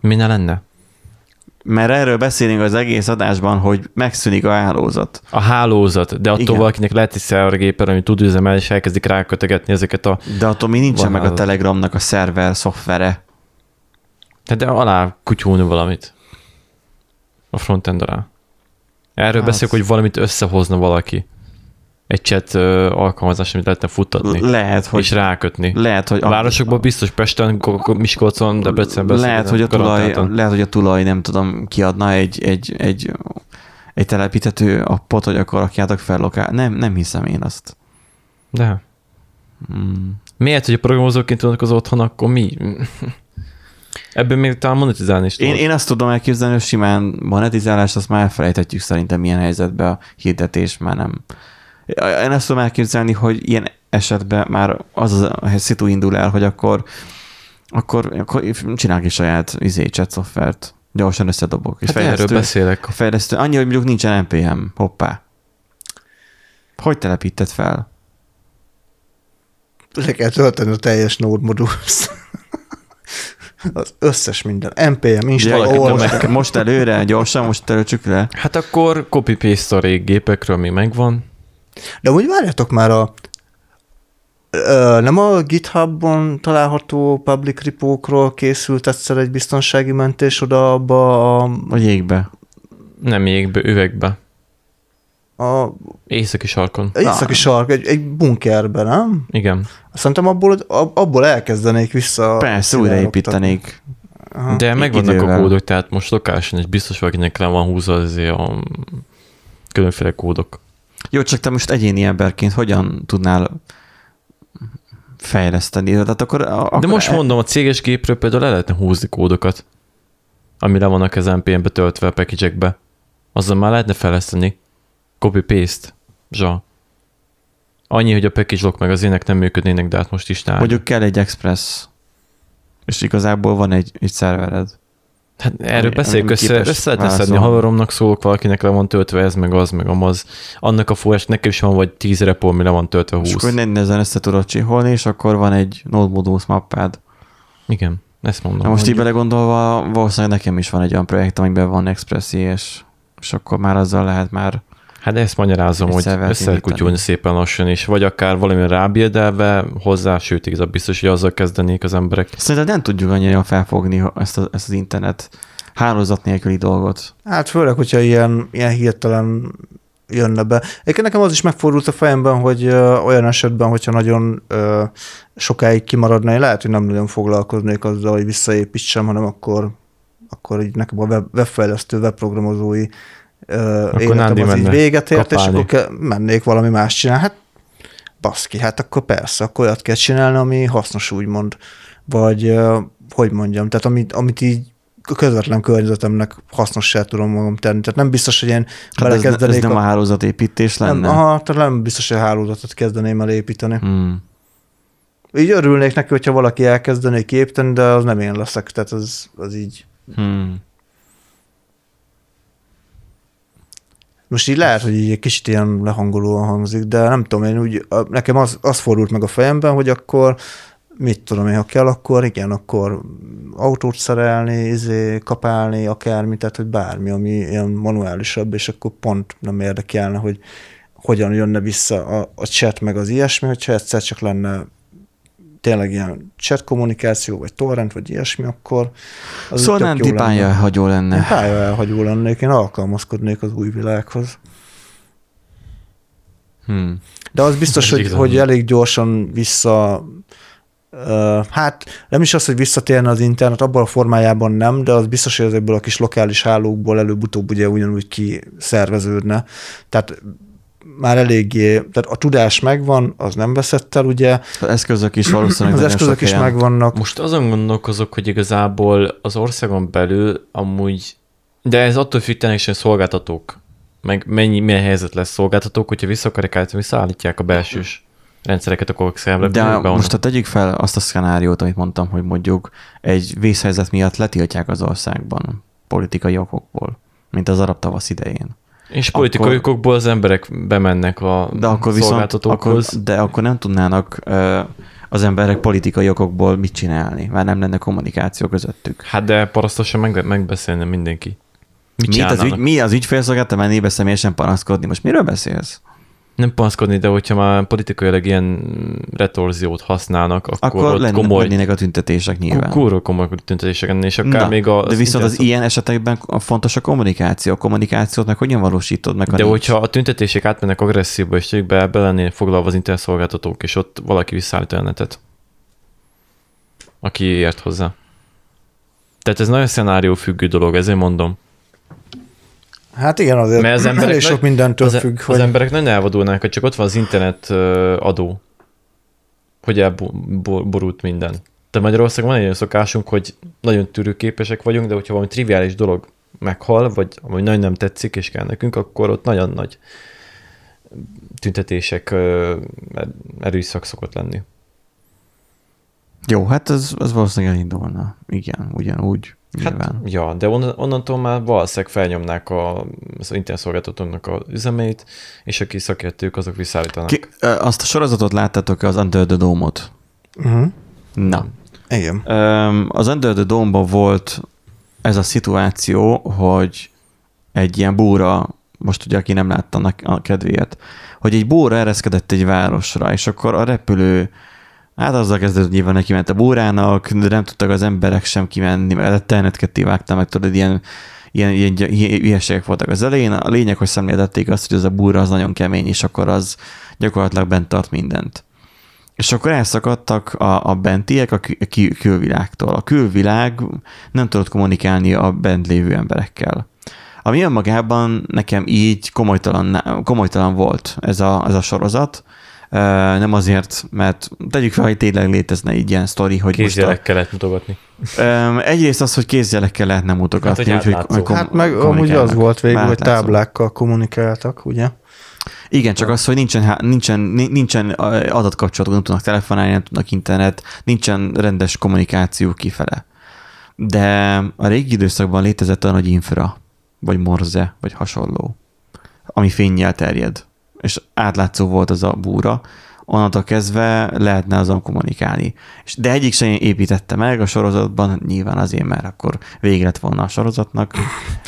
mi ne lenne? Mert erről beszélünk az egész adásban, hogy megszűnik a hálózat. A hálózat, de attól Igen. valakinek lehet egy szervergépen, ami tud üzemel, és elkezdik rákötegetni ezeket a... De attól még nincsen meg a. Telegramnak a szerver szoftvere. Hát de alá kutyulni valamit. A frontend alá. Erről Hát. beszélek, hogy valamit összehozna valaki. egy chat ö, alkalmazás, amit lehetne futtatni, Lehet, hogy, és rákötni. lehet, hogy A városokban biztos Pesten, Ko- Ko- Miskolcon, Debrecenben. lehet, hogy a tulaj, lehet, hogy a tulaj, nem tudom, kiadna egy, egy, egy, egy telepíthető appot, hogy akkor rakjátok fel lokál. Nem, nem hiszem én azt. De. Hmm. Miért, hogy a programozóként tudnak az otthon, akkor mi? Ebből még talán monetizálni is Én, tudod. én azt tudom elképzelni, hogy simán monetizálást, azt már elfelejthetjük szerintem milyen helyzetben a hirdetés már nem. Én azt tudom elképzelni, hogy ilyen esetben már az a szitu indul el, hogy akkor, akkor, akkor csinálok egy saját izé, chat szoftvert. Gyorsan összedobok. És Hát erről fejlesztő, beszélek. fejlesztő. Annyi, hogy mondjuk nincsen NPM. Hoppá. Hogy telepíted fel? Le kell tölteni a teljes Node modules. Az összes minden. NPM, install, Valaki all, most, most előre, gyorsan, most töltsük le. Hát akkor copy-paste a régi gépekről, ami megvan. De úgy várjátok már a Ö, nem a GitHubon található public repókról készült egyszer egy biztonsági mentés oda abba a, A jégbe. Nem jégbe, üvegbe. A Északi sarkon. északi sark, egy, egy bunkerben, nem? Igen. Szerintem abból, abból elkezdenék vissza. Persze, újraépítenék. Aha. De megvannak a kódok, tehát most lokálisan is biztos valakinek le van húzva azért a különféle kódok. Jó, csak te most egyéni emberként hogyan tudnál fejleszteni? Tehát akkor, akkor De most mondom, a céges gépről például le lehetne húzni kódokat, ami le vannak az NPM-be töltve a package Azzal már lehetne fejleszteni. Copy-paste. Zsa. Annyi, hogy a package lock meg az ének nem működnének, de hát most is tár. Mondjuk kell egy express, és igazából van egy, egy szervered. Hát erről ami- beszéljük össze, össze lehetne szedni. A haveromnak szólok, valakinek le van töltve ez, meg az, meg amaz. Annak a forrás, nekem is van vagy 10 repo, ami le van töltve És 20. akkor nem ezen össze tudod csiholni, és akkor van egy Node mappád. Igen, ezt mondom. Na most így belegondolva, valószínűleg nekem is van egy olyan projekt, amiben van Express és és akkor már azzal lehet már Hát de ezt magyarázom, hogy szervert össze lehet indítani. kutyulni szépen lassan, és vagy akár valami rábiedelve hozzá, sőt, igazából biztos, hogy azzal kezdenék az emberek. Szerintem nem tudjuk annyira felfogni ezt, a, ezt az internet hálózat nélküli dolgot. Hát főleg, hogyha ilyen, ilyen hirtelen jönne be. Egyébként nekem az is megfordult a fejemben, hogy ö, olyan esetben, hogyha nagyon ö, sokáig kimaradna, én lehet, hogy nem nagyon foglalkoznék azzal, hogy visszaépítsem, hanem akkor, akkor így nekem a web, webfejlesztő, webprogramozói Akkor életem az így véget ért, és kapálni. akkor ke- mennék valami más csinálni. Hát baszki, hát akkor persze, akkor olyat kell csinálni, ami hasznos úgymond. Vagy hogy mondjam, tehát amit, amit így a közvetlen környezetemnek hasznossá tudom magam tenni. Tehát nem biztos, hogy én Hát ez, ez nem a a, hálózatépítés nem, lenne? aha, tehát nem biztos, hogy a hálózatot kezdeném el építeni. Hmm. Így örülnék neki, hogyha valaki elkezdené építeni, de az nem én leszek, tehát az, az így. Hmm. Most így lehet, hogy így egy kicsit ilyen lehangolóan hangzik, de nem tudom, én úgy, nekem az, az fordult meg a fejemben, hogy akkor mit tudom én, ha kell, akkor igen, akkor autót szerelni, izé, kapálni, akármi, tehát hogy bármi, ami ilyen manuálisabb, és akkor pont nem érdekelne, hogy hogyan jönne vissza a, a chat meg az ilyesmi, hogyha egyszer csak lenne tényleg ilyen chat kommunikáció, vagy torrent, vagy ilyesmi, akkor az Szóval nem jó tipálja lenne. hagyó Én lenne. pálya elhagyó lennék, én alkalmazkodnék az új világhoz. Hmm. De az biztos, hogy, hogy elég gyorsan vissza, hát nem is az, hogy visszatérne az internet, abban a formájában nem, de az biztos, hogy ezekből a kis lokális hálókból előbb-utóbb ugye ugyanúgy kiszerveződne. Tehát már eléggé, tehát a tudás megvan, az nem veszett el, ugye, Az eszközök is valószínűleg az eszközök is helyen. megvannak. Most azon gondolkozok, hogy igazából az országon belül amúgy, de ez attól függ hogy szolgáltatók, meg mennyi, milyen helyzet lesz szolgáltatók, hogyha vissza akarják állítani, visszaállítják a belsős rendszereket, akkor számra De most ha tegyük fel azt a szkenáriót, amit mondtam, hogy mondjuk egy vészhelyzet miatt letiltják az országban politikai okokból, mint az arab tavasz idején. És politikai akkor- okokból az emberek bemennek a De akkor viszont, akkor, szolgáltatókhoz. de akkor nem tudnának ö, az emberek politikai okokból mit csinálni, mert nem lenne kommunikáció közöttük. Hát de parasztosan meg, megbeszélne mindenki. Mit Mi az, ügy, mi az ügyfélszolgálat, te mennél be személyesen panaszkodni? Most miről beszélsz? Nem panaszkodni, de hogyha már politikailag ilyen retorziót használnak, akkor, Akkor, lennének, komoly, lennének a tüntetések nyilván. kurva komoly tüntetések ennél, és akár Na, még a... de viszont az szintén- ilyen esetekben a fontos a kommunikáció. A kommunikációt meg hogyan valósítod meg, ha De nincs? hogyha a tüntetések átmennek agresszívba, és be, be lennének foglalva az internetszolgáltatók, és ott valaki visszaállít a netet, aki ért hozzá. Tehát ez nagyon szenárió függő dolog, ezért mondom. Hát igen, azért Mert az emberek elég sok nagy- mindentől az, függ, az hogy... emberek nagyon elvadulnának, hogy csak ott van az internet adó, hogy elborult minden. De Magyarországon van egy olyan szokásunk, hogy nagyon tűrőképesek vagyunk, de hogyha valami triviális dolog meghal, vagy ami nagyon nem tetszik, és kell nekünk, akkor ott nagyon nagy tüntetések, ö, erőszak szokott lenni. Jó, hát ez, ez valószínűleg elindulna. Igen, ugyanúgy. Hát, Nyilván. ja, de onnan, onnantól már valószínűleg felnyomnák a, az internetszolgáltatónak a üzemeit, és aki szakértők, azok visszaállítanak. Ki, azt a sorozatot láttátok az Under the Dome-ot? Uh-huh. Na. Igen. Az Under the Dome-ban volt ez a szituáció, hogy egy ilyen búra, most ugye aki nem látta annak a kedvéért, hogy egy búra ereszkedett egy városra, és akkor a repülő Hát azzal hogy nyilván neki ment a búrának, de nem tudtak az emberek sem kimenni, mert a telnet ketté vágta meg, tudod, ilyen, ilyen, ilyen, ilyen voltak az elején. A lényeg, hogy szemléltették azt, hogy ez a búra az nagyon kemény, és akkor az gyakorlatilag bent tart mindent. És akkor elszakadtak a, a bentiek a kü- kü- külvilágtól. A külvilág nem tudott kommunikálni a bent lévő emberekkel. Ami önmagában nekem így komolytalan, komolytalan volt ez a, ez a sorozat. Nem azért, mert tegyük fel, hogy tényleg létezne így ilyen sztori, hogy most a, Kézjelekkel lehet mutogatni. Egyrészt az, hogy kézjelekkel lehetne mutogatni. Hát, hogy átlátszó. kom- Hát meg amúgy az volt végül, hogy táblákkal kommunikáltak, ugye? Igen, csak az, hogy nincsen, nincsen, ni- nincsen adatkapcsolatok, nem tudnak telefonálni, nem tudnak internet, nincsen rendes kommunikáció kifele. De a régi időszakban létezett olyan, hogy infra, vagy morze, vagy hasonló, ami fényjel terjed. És átlátszó volt az a búra, onnantól kezdve lehetne azon kommunikálni. És De egyik sem építette meg a sorozatban, nyilván azért, mert akkor vége lett volna a sorozatnak.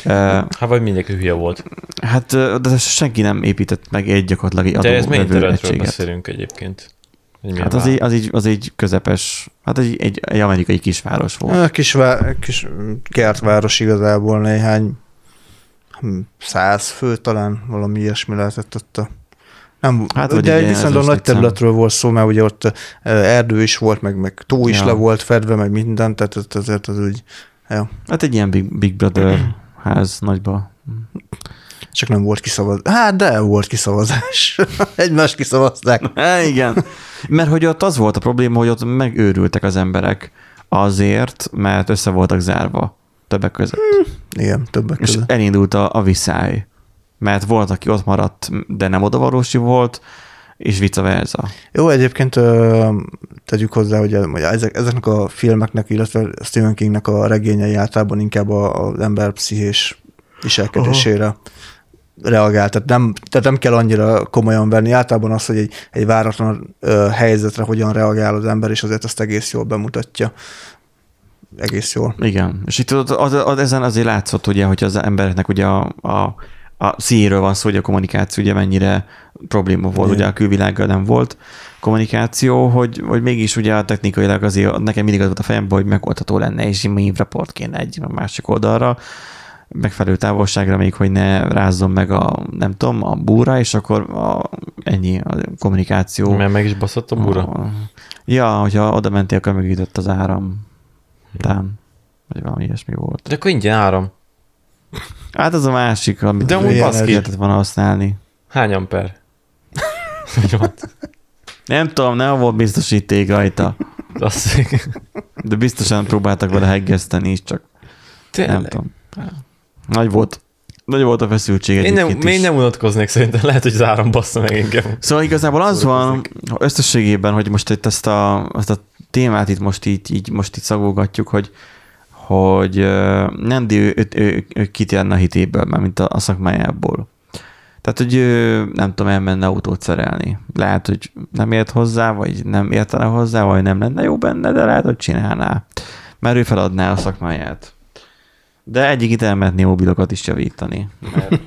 Hát vagy mindenki hülye volt. Hát, de senki nem épített meg egy gyakorlatilag egy De ez adóvevő területről beszélünk egyébként? Hát az egy, az, egy, az egy közepes, hát egy, egy, egy amerikai kisváros volt. A kis, vá- kis kertváros igazából néhány hm, száz fő talán, valami ilyesmi lehetett ott a nem, Hát, de viszonylag nagy területről volt szó, mert ugye ott ö, erdő is volt, meg, meg tó is Ja. le volt fedve, meg minden, tehát ezért az úgy, ja, Hát egy ilyen Big, Big Brother ház nagyba. csak nem volt kiszavazás. Hát, de volt kiszavazás. Egymást kiszavazták. É, igen. Mert hogy ott az volt a probléma, hogy ott megőrültek az emberek azért, mert össze voltak zárva többek között. Igen, többek És között. elindult a, a viszály. Mert volt, aki ott maradt, de nem odavalósi volt, és vice versa. Jó, egyébként tegyük hozzá, hogy, ezek, ezeknek a filmeknek, illetve Stephen Kingnek a regényei általában inkább az ember pszichés viselkedésére reagál. Tehát nem, tehát nem kell annyira komolyan venni. Általában az, hogy egy, egy váratlan helyzetre hogyan reagál az ember, és azért ezt egész jól bemutatja. Egész jól. Igen, és itt az, az, az, ezen azért látszott, ugye, hogy az embereknek ugye a, a, a színről van szó, hogy a kommunikáció ugye mennyire probléma volt, Igen. ugye a külvilággal nem volt kommunikáció, hogy, hogy mégis ugye a technikailag azért nekem mindig az volt a fejemben, hogy megoldható lenne, és report kéne egy másik oldalra, megfelelő távolságra még, hogy ne rázzon meg a, nem tudom, a búra, és akkor a, ennyi a kommunikáció. Mert meg is baszott a bura. A- Ja, hogyha oda mentél, akkor megütött az áram. Tán. Vagy valami ilyesmi volt. De akkor ingyen áram. Hát az a másik, amit De ilyen baszki. lehetett volna használni. Hány amper? Van? Nem tudom, nem volt biztosíték rajta, de biztosan próbáltak vele heggeszteni is, csak nem Tényleg. tudom. Nagy volt. Nagy volt a feszültség Én nem, is. nem unatkoznék szerintem, lehet, hogy az áram bassza meg engem. Szóval igazából az van összességében, hogy most itt ezt a, ezt a témát itt most így, így most itt szagolgatjuk, hogy hogy Nandi ő, ő, ő, ő kitérne a hitéből, már mint a, a szakmájából. Tehát, hogy ő, nem tudom, elmenne autót szerelni. Lehet, hogy nem ért hozzá, vagy nem értene hozzá, vagy nem lenne jó benne, de lehet, hogy csinálná. Mert ő feladná a szakmáját. De egyik itt elmehetné mobilokat is javítani. Mert,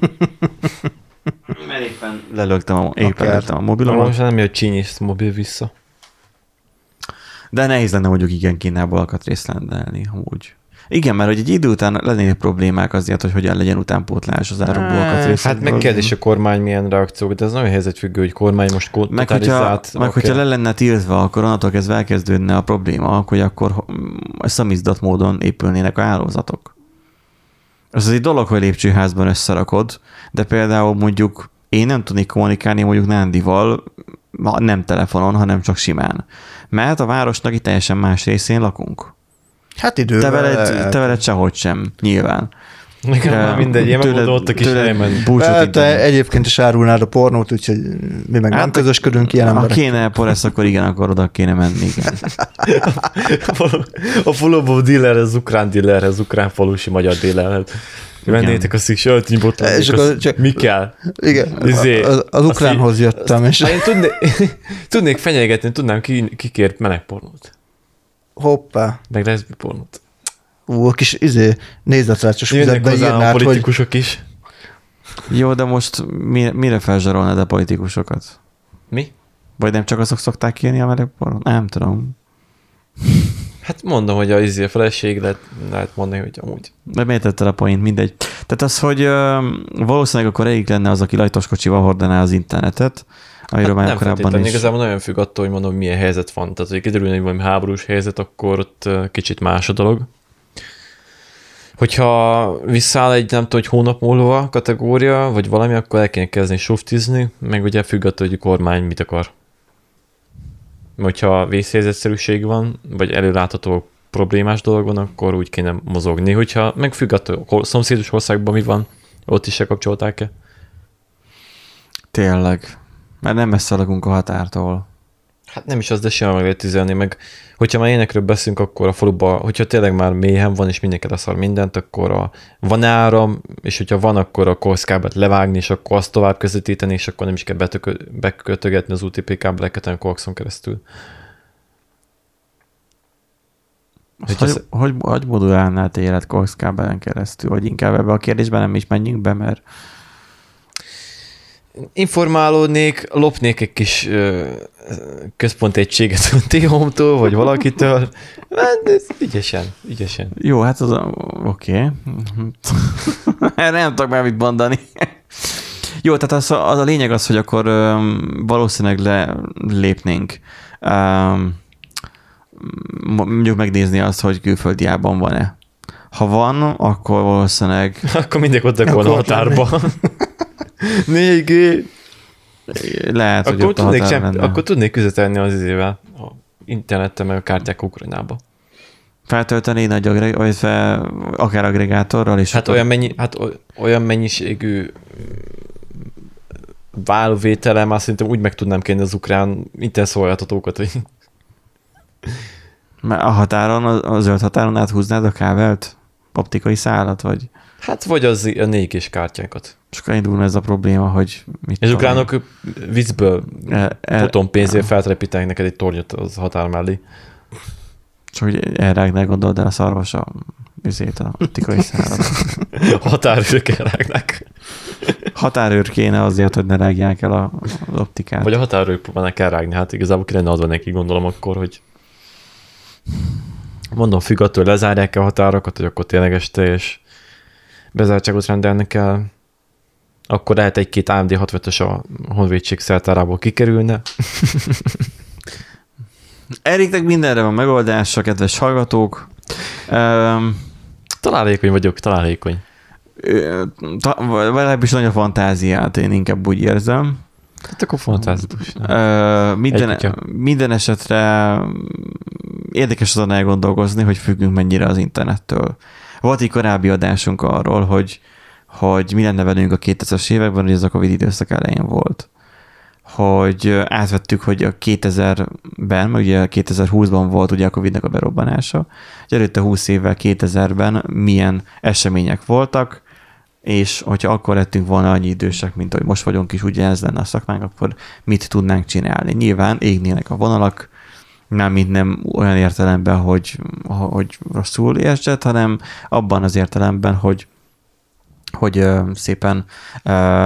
mert éppen éppen lelögtem a, éppen Akár. lelögtem a Most mobilomat, nem jött csínyész mobil vissza. de nehéz lenne mondjuk igen Kínából alkatrészt rendelni, amúgy. Igen, mert hogy egy idő után lennének problémák azért, hogy hogyan legyen utánpótlás az alkatrészekből. Hát meg kérdés a kormány milyen reakciók, de ez nagyon helyzetfüggő, hogy kormány most Meg hogyha, totalizált. meg hogyha le lenne tiltva, akkor onnantól kezdve elkezdődne a probléma, hogy akkor mm, szamizdat módon épülnének a hálózatok. Ez az egy dolog, hogy lépcsőházban összerakod, de például mondjuk én nem tudnék kommunikálni mondjuk Nándival, nem telefonon, hanem csak simán. Mert a városnak itt teljesen más részén lakunk. Hát idővel. Te veled, el- te veled sehogy sem, nyilván. Nekem már mindegy, én Tőled- megoldott a kis tőled Be, te egyébként is árulnád a pornót, úgyhogy mi meg nem Hát, közösködünk ilyen Ha emberek. kéne poresz, akkor igen, akkor oda kéne menni, igen. A follow dealer, az ukrán dealer, az ukrán falusi magyar dealer. Vennétek a szík sajtnyi botot, És akkor csak- mi kell? Igen, Izé, az, az ukránhoz jöttem, és Ha én tudnék, tudnék fenyegetni, tudnám ki, kikért melegpornót, hoppá, meg leszbi pornót. ú, a kis izé, nézletrácsos Jönnek füzetbe hozzá a írnád, hogy politikusok is. Jó, de most mire, mire felzsarolnád a politikusokat? Mi? Vagy nem csak azok szokták írni a melegpornót? Nem tudom. Hát mondom, hogy a, izé, a feleség lehet, lehet mondani, hogy amúgy. De miért tetted a point? Mindegy. Tehát az, hogy ö, valószínűleg akkor elég lenne az, aki lajtos kocsival hordaná az internetet, amiről Hát már korábban is. igazából nagyon függ attól, hogy mondom, milyen helyzet van. Tehát, hogy kiderül, hogy valami háborús helyzet, akkor ott kicsit más a dolog. Hogyha visszáll egy, nem tudom, hogy hónap múlva kategória, vagy valami, akkor el kéne kezdeni suftizni, meg ugye függ attól, hogy a kormány mit akar. Hogyha vészhelyzetszerűség van, vagy előlátható problémás dolog van, akkor úgy kéne mozogni. Hogyha meg függ attól, hol szomszédos országban mi van, ott is se kapcsolták-e. Tényleg. Mert nem messze lakunk a határtól. Hát nem is az, de simán meg lehet tüzelni, meg hogyha már ilyenekről beszélünk, akkor a faluba, hogyha tényleg már méhen van, és mindenki leszar mindent, akkor a, van áram, és hogyha van, akkor a koszkábelt levágni, és akkor azt tovább közvetíteni, és akkor nem is kell betökö, bekötögetni az UTP kábeleket, hanem koaxon keresztül. Hogy, Hogy ez- hogy, hogy modulálnál te élet koxkábelen keresztül? Vagy inkább ebbe a kérdésben nem is menjünk be, mert Informálódnék, lopnék egy kis ö, központi egységet a T-Home-tól, vagy valakitől. Hát, ügyesen, ügyesen. jó, hát az a- oké. Erre nem tudok már mit mondani. Jó, tehát az, a- az a lényeg az, hogy akkor valószínűleg lelépnénk. Um, mondjuk megnézni azt, hogy külföldiában van-e. Ha van, akkor valószínűleg Akkor mindig ott a Akkor ott határba. 4G. lehet, hogy Akkor ott a tudnék, sem, lenne. akkor tudnék üzetelni az izével, a internettel, meg a kártyák Ukrajnába. Feltölteni nagy agregátorral, vagy fel, akár agregátorral, és Hát akkor- olyan, mennyi, hát oly- olyan mennyiségű válvételem, már szerintem úgy meg tudnám kérni az ukrán internetszolgáltatókat, hogy Mert a határon, a a zöld határon áthúznád a kábelt? Optikai szálat, vagy hát vagy az a 4 és kártyákat. csak indulna ez a probléma, hogy mit És az ukránok viccből E- e- potom pénzért feltelepítenek neked egy tornyot az határ mellé. Csak hogy elrágnál, gondold el a szarvas a üzét, a optikai szálat. Határőrök elrágnak. Határőr kéne azért, hogy ne rágják el a, az optikát. Vagy a határőrök próbálnak elrágni. Hát igazából ki lenne adva neki, gondolom akkor, hogy mondom, függ attól, lezárják a határokat, hogy akkor tényleges teljes bezártságot rendelnek el. Akkor lehet egy-két AMD 65-ös a honvédség szertárából kikerülne. Eriknek mindenre van megoldása, kedves hallgatók. Um, Találékony vagyok, találékony. ta, legalábbis nagy a fantáziát, én inkább úgy érzem. Hát akkor fantázikus. Ö, minden, kutya. minden esetre érdekes azon elgondolkozni, hogy függünk mennyire az internettől. Volt egy korábbi adásunk arról, hogy, hogy mi lenne velünk a 2000-es években, hogy ez a Covid időszak elején volt. Hogy átvettük, hogy a 2000-ben, meg ugye 2020-ban volt ugye a Covid-nek a berobbanása, hogy előtte 20 évvel 2000-ben milyen események voltak, és hogyha akkor lettünk volna annyi idősek, mint hogy most vagyunk is, ugye ez lenne a szakmánk, akkor mit tudnánk csinálni? Nyilván égnének a vonalak, nem mint nem olyan értelemben, hogy, hogy rosszul értsed, hanem abban az értelemben, hogy hogy szépen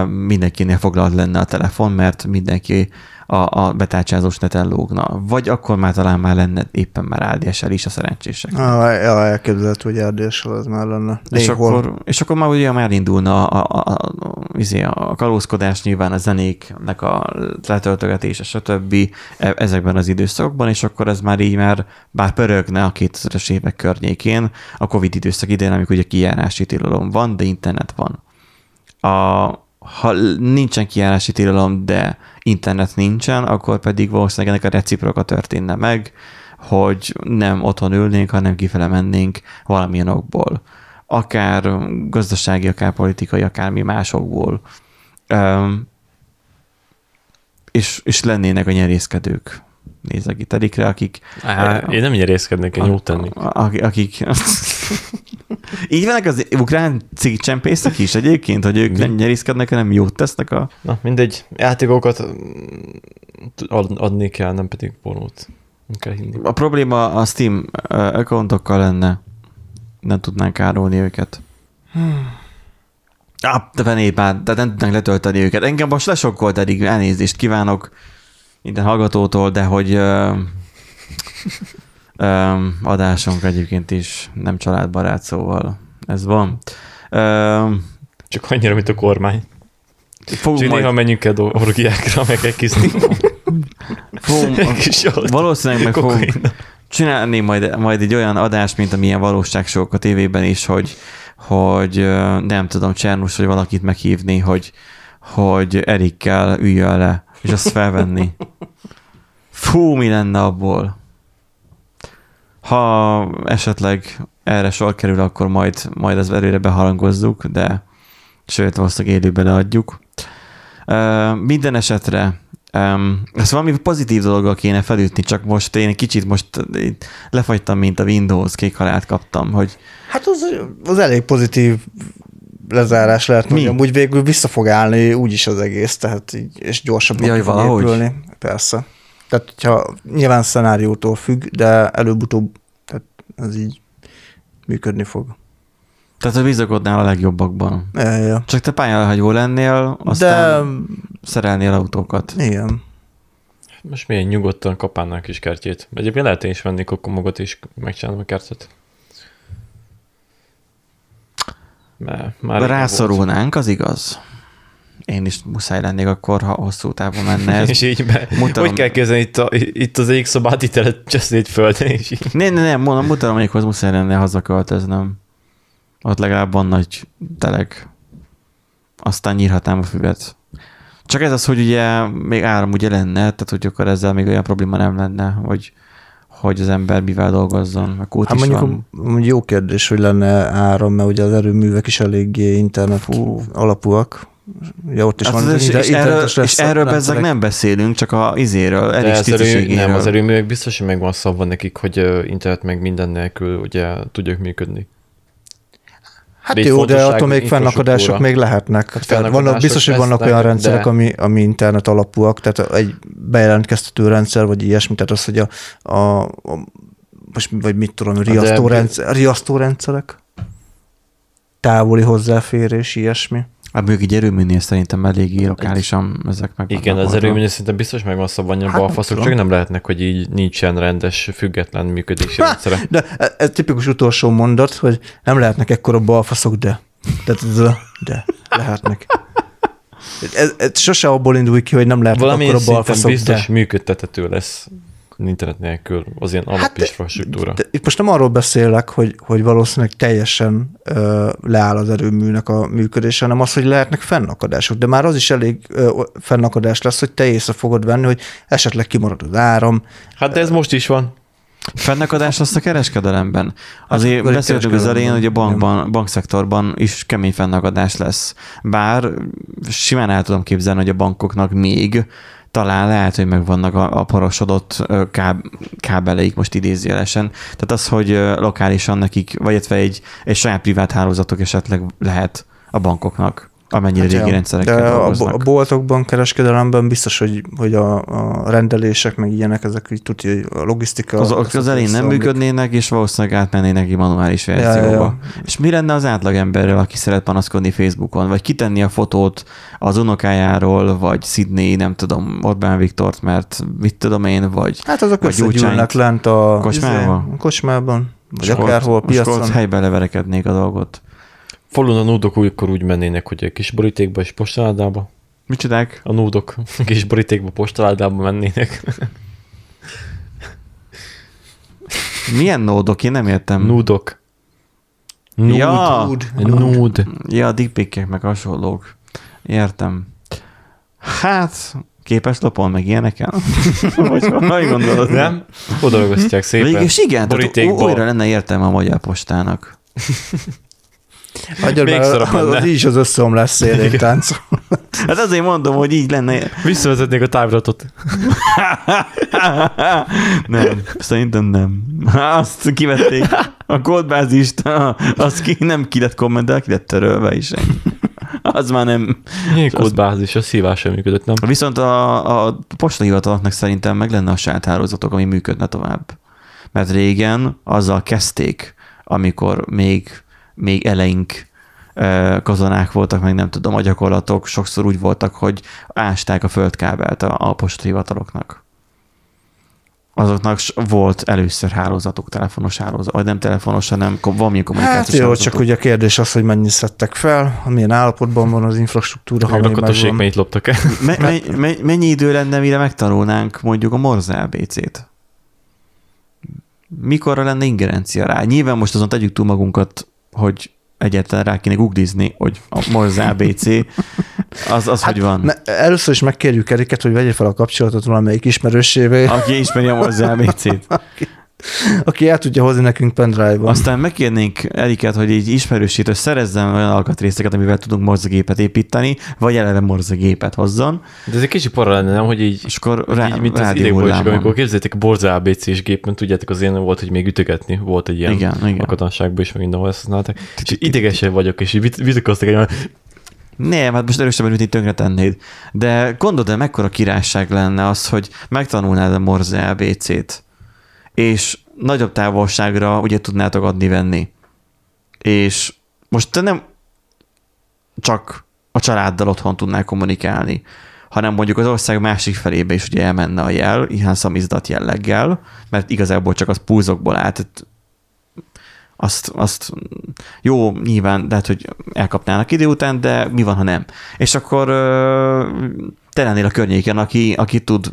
mindenkinél foglalt lenne a telefon, mert mindenki a, a betárcsázós neten lógna. Vagy akkor már talán már lenne éppen már ADSL is a szerencsések. Ah, ja, elképzelhető, hogy RDS-sel az már lenne. És akkor, és akkor már ugye már indulna a, a, a, izé, a kalózkodás, nyilván a zenéknek a letöltögetése, stb. e- ezekben az időszakokban, és akkor ez már így már bár pörögne a 2000-es évek környékén, a Covid időszak idején, amikor ugye kijárási tilalom van, de internet van. A, ha nincsen kijárási tilalom, de internet nincsen, akkor pedig valószínűleg ennek a reciproka történne meg, hogy nem otthon ülnénk, hanem kifele mennénk valamilyen okból. Akár gazdasági, akár politikai, akármi másokból. Um, és, és lennének a nyerészkedők. Nézzek itt Erikre, akik... Á, én nem nyerészkednék, én jót tennék. Akik, így vannak az ukrán cikkcsempészek is egyébként, hogy ők nem nyerészkednek, hanem jót tesznek a... Na, mindegy, játékokat mm, ad, adni kell, nem pedig pornót. Nem kell hinni. A probléma a Steam ö, accountokkal lenne. Nem tudnánk árulni őket. Ah, de venép már, tehát nem tudnánk letölteni őket. Engem most lesokkolt eddig, elnézést kívánok minden hallgatótól, de hogy ö, ö, adásunk egyébként is nem családbarát, szóval ez van. Ö, Csak annyira, mint a kormány. fogunk Csak majd, néha menjünk el orgiákra, meg egy kis fogunk, valószínűleg meg fogunk csinálni majd, majd egy olyan adást, mint amilyen valóságsók a tévében is, hogy, hogy nem tudom, Csernus, vagy valakit meghívni, hogy, hogy Erikkel üljön le, és azt felvenni. Fú, mi lenne abból? Ha esetleg erre sor kerül, akkor majd, majd az előre beharangozzuk, de sőt, valószínűleg élőben leadjuk. Ö, minden esetre Um, ezt valami pozitív dologgal kéne felütni, csak most én kicsit most lefagytam, mint a Windows, kék halált kaptam, hogy Hát az, az elég pozitív lezárás lehet, hogy amúgy végül vissza fog állni úgyis az egész, tehát így, és gyorsabban Jaj, fog valahogy. épülni. Persze. Tehát, hogyha nyilván szenáriótól függ, de előbb-utóbb tehát ez így működni fog. tehát a bizakodnál a legjobbakban. Ja, ja. Csak te pályálhagyó lennél, aztán De... szerelnél autókat. Igen. Most milyen nyugodtan kapálnánk kis kertjét. Egyébként lehet én is venni kokomogot és megcsinálom a kertet. Mert már Rászorulnánk, az igaz. Én is muszáj lennék akkor, ha hosszú távon menne ez. És így be, Mutatom. hogy kell kezdeni itt, a, itt az égszobát, itt el cseszni földön, és így. Ne, ne, nem, mondom, mutatomikhoz muszáj lenne hazaköltöznem. Ott legalább van nagy teleg. Aztán nyírhatnám a füvet. Csak ez az, hogy ugye még áram ugye lenne, tehát hogy akkor ezzel még olyan probléma nem lenne, hogy, hogy az ember mivel dolgozzon, meg út Hát is mondjuk van. mondjuk jó kérdés, hogy lenne áram, mert ugye az erőművek is eléggé internet Fú. alapúak. Ugye ott is Hát van és, és, erről, internetes és erről bezzeg rendszerek. nem beszélünk, csak a izéről, De elég az erő, nem, az erőművek biztos, hogy megvan szabva nekik, hogy internet meg minden nélkül ugye tudják működni. Hát jó, de attól még fennakadások még lehetnek. Tehát vannak, biztos, hogy vannak olyan rendszerek, de- ami, ami internet alapúak, tehát egy bejelentkeztető rendszer, vagy ilyesmi, tehát az, hogy a, a, a most vagy mit tudom, riasztó, de- rendszer, riasztó rendszerek, távoli hozzáférés, ilyesmi. Hát mondjuk egy erőműnél szerintem eléggé lokálisan ezek meg Igen, az erőműnél szerintem biztos megvan szabva annyira Hát balfaszok, csak nem lehetnek, hogy így nincsen rendes, független működési Ha, rendszere. de ez, tipikus utolsó mondat, hogy nem lehetnek ekkora balfaszok, de. Tehát ez a, de lehetnek. Ez, ez sose abból indul ki, hogy nem Valamilyen akkora szinten balfaszok, biztos de. működtethető lesz internet nélkül az ilyen alapisfrastruktúra. De itt most nem arról beszélek, hogy, hogy valószínűleg teljesen ö, leáll az erőműnek a működése, hanem az, hogy lehetnek fennakadások. De már az is elég ö, fennakadás lesz, hogy te észre fogod venni, hogy esetleg kimarad az áram. Hát de ez most is van. Fennakadás azt a kereskedelemben. Azért akkor egy beszéltünk az elején, hogy a bankban, bankszektorban is kemény fennakadás lesz. Bár simán el tudom képzelni, hogy a bankoknak még talán lehet, hogy megvannak a, a porosodott káb, kábeleik most idézőjelesen. Tehát az, hogy lokálisan nekik, vagy egy, egy saját privát hálózatok esetleg lehet a bankoknak. Amennyire Hát régi rendszerekkel De a, dolgoznak. a boltokban, kereskedelemben biztos, hogy, hogy a, a rendelések, meg ilyenek, ezek így tudja, hogy a logisztika... Az, az, az elején nem működnének, és valószínűleg átmennének egy manuális verzióba. Ja, ja. És mi lenne az átlagemberrel, aki szeret panaszkodni Facebookon, vagy kitenni a fotót az unokájáról, vagy Sydney, nem tudom, Orbán Viktort, mert mit tudom én, vagy Hát azok összegyűlnek lent a kocsmában? izé, a kocsmában, vagy akárhol, ott piacon. helyben leverekednék a dolgot. Falun a nódok olykor úgy mennének, hogy egy kis borítékba és postaládába. Micsodák? A nódok kis borítékba postaládába mennének. Milyen nódok? Én nem értem. Núdok. Núd. Ja. Núd. Núd. Ja, a dickpikkek meg hasonlók. Értem. Hát, képes lopon meg ilyeneken? Vagy hogy gondolod? Nem? Oda ragasztják szépen. Végülis igen, tehát borítékba. újra lenne értelme a magyar postának. Hagyjad Még már, az, az is az összeomlás szélén táncol. Hát azért mondom, hogy így lenne. Visszavezetnék a táviratot. nem, szerintem nem. Azt kivették. A kódbázist, azt ki, nem ki lett kommentel, ki lett törölve is. Az már nem. Milyen kódbázis, a szívás sem működött, nem? Viszont a, a postahivataloknak szerintem meg lenne a saját hálózatok, ami működne tovább. Mert régen azzal kezdték, amikor még, még eleink kazanák voltak, meg nem tudom, a gyakorlatok sokszor úgy voltak, hogy ásták a földkábelt a, a postahivataloknak. Azoknak volt először hálózatuk, telefonos hálózat, vagy nem telefonos, hanem valamilyen Hát kommunikációs jó, hálózatuk. csak ugye a kérdés az, hogy mennyit szedtek fel, milyen állapotban van az infrastruktúra, ha még megvan. mennyit loptak el. Me- me- me- mennyi idő lenne, mire megtanulnánk mondjuk a Morse ABC-t? Mikorra lenne ingerencia rá? Nyilván most azon tegyük túl magunkat, hogy egyáltalán rá kéne googlizni, hogy a Morse ABC, az, az hát, hogy van. Ne, először is megkérjük Eriket, hogy vegye fel a kapcsolatot valamelyik ismerősével, Aki ismeri a Morse ABC-t. aki el tudja hozni nekünk pendrive-ban. Aztán megkérnénk Eriket, hogy így ismerősítő szerezzen olyan alkatrészeket, amivel tudunk Morse gépet építeni, vagy eleve Morse gépet hozzon, De ez egy kicsi para lenne, nem? Hogy így, és akkor rá, így mint az hullámon. amikor képzeljétek a Borza ABC-s gép, mert tudjátok, az ilyen volt, hogy még ütögetni, volt egy ilyen Igen, igen. a katonságban is, meg mindenhol ezt használták. És idegesen vagyok, és így vit- vitatkoztak egy Nem, hát most erősebben ütni tönkre tennéd. De gondold el, mekkora királyság lenne az, hogy megtanulnád a Morse ABC-t, és nagyobb távolságra ugye tudnátok adni-venni. És most te nem csak a családdal otthon tudnál kommunikálni, hanem mondjuk az ország másik felébe is ugye elmenne a jel, ilyen szamizdat jelleggel, mert igazából csak az pulzokból állt, azt, azt jó, nyilván lehet, hogy elkapnának idő után, de mi van, ha nem? És akkor te lennél a környéken, aki, aki tud,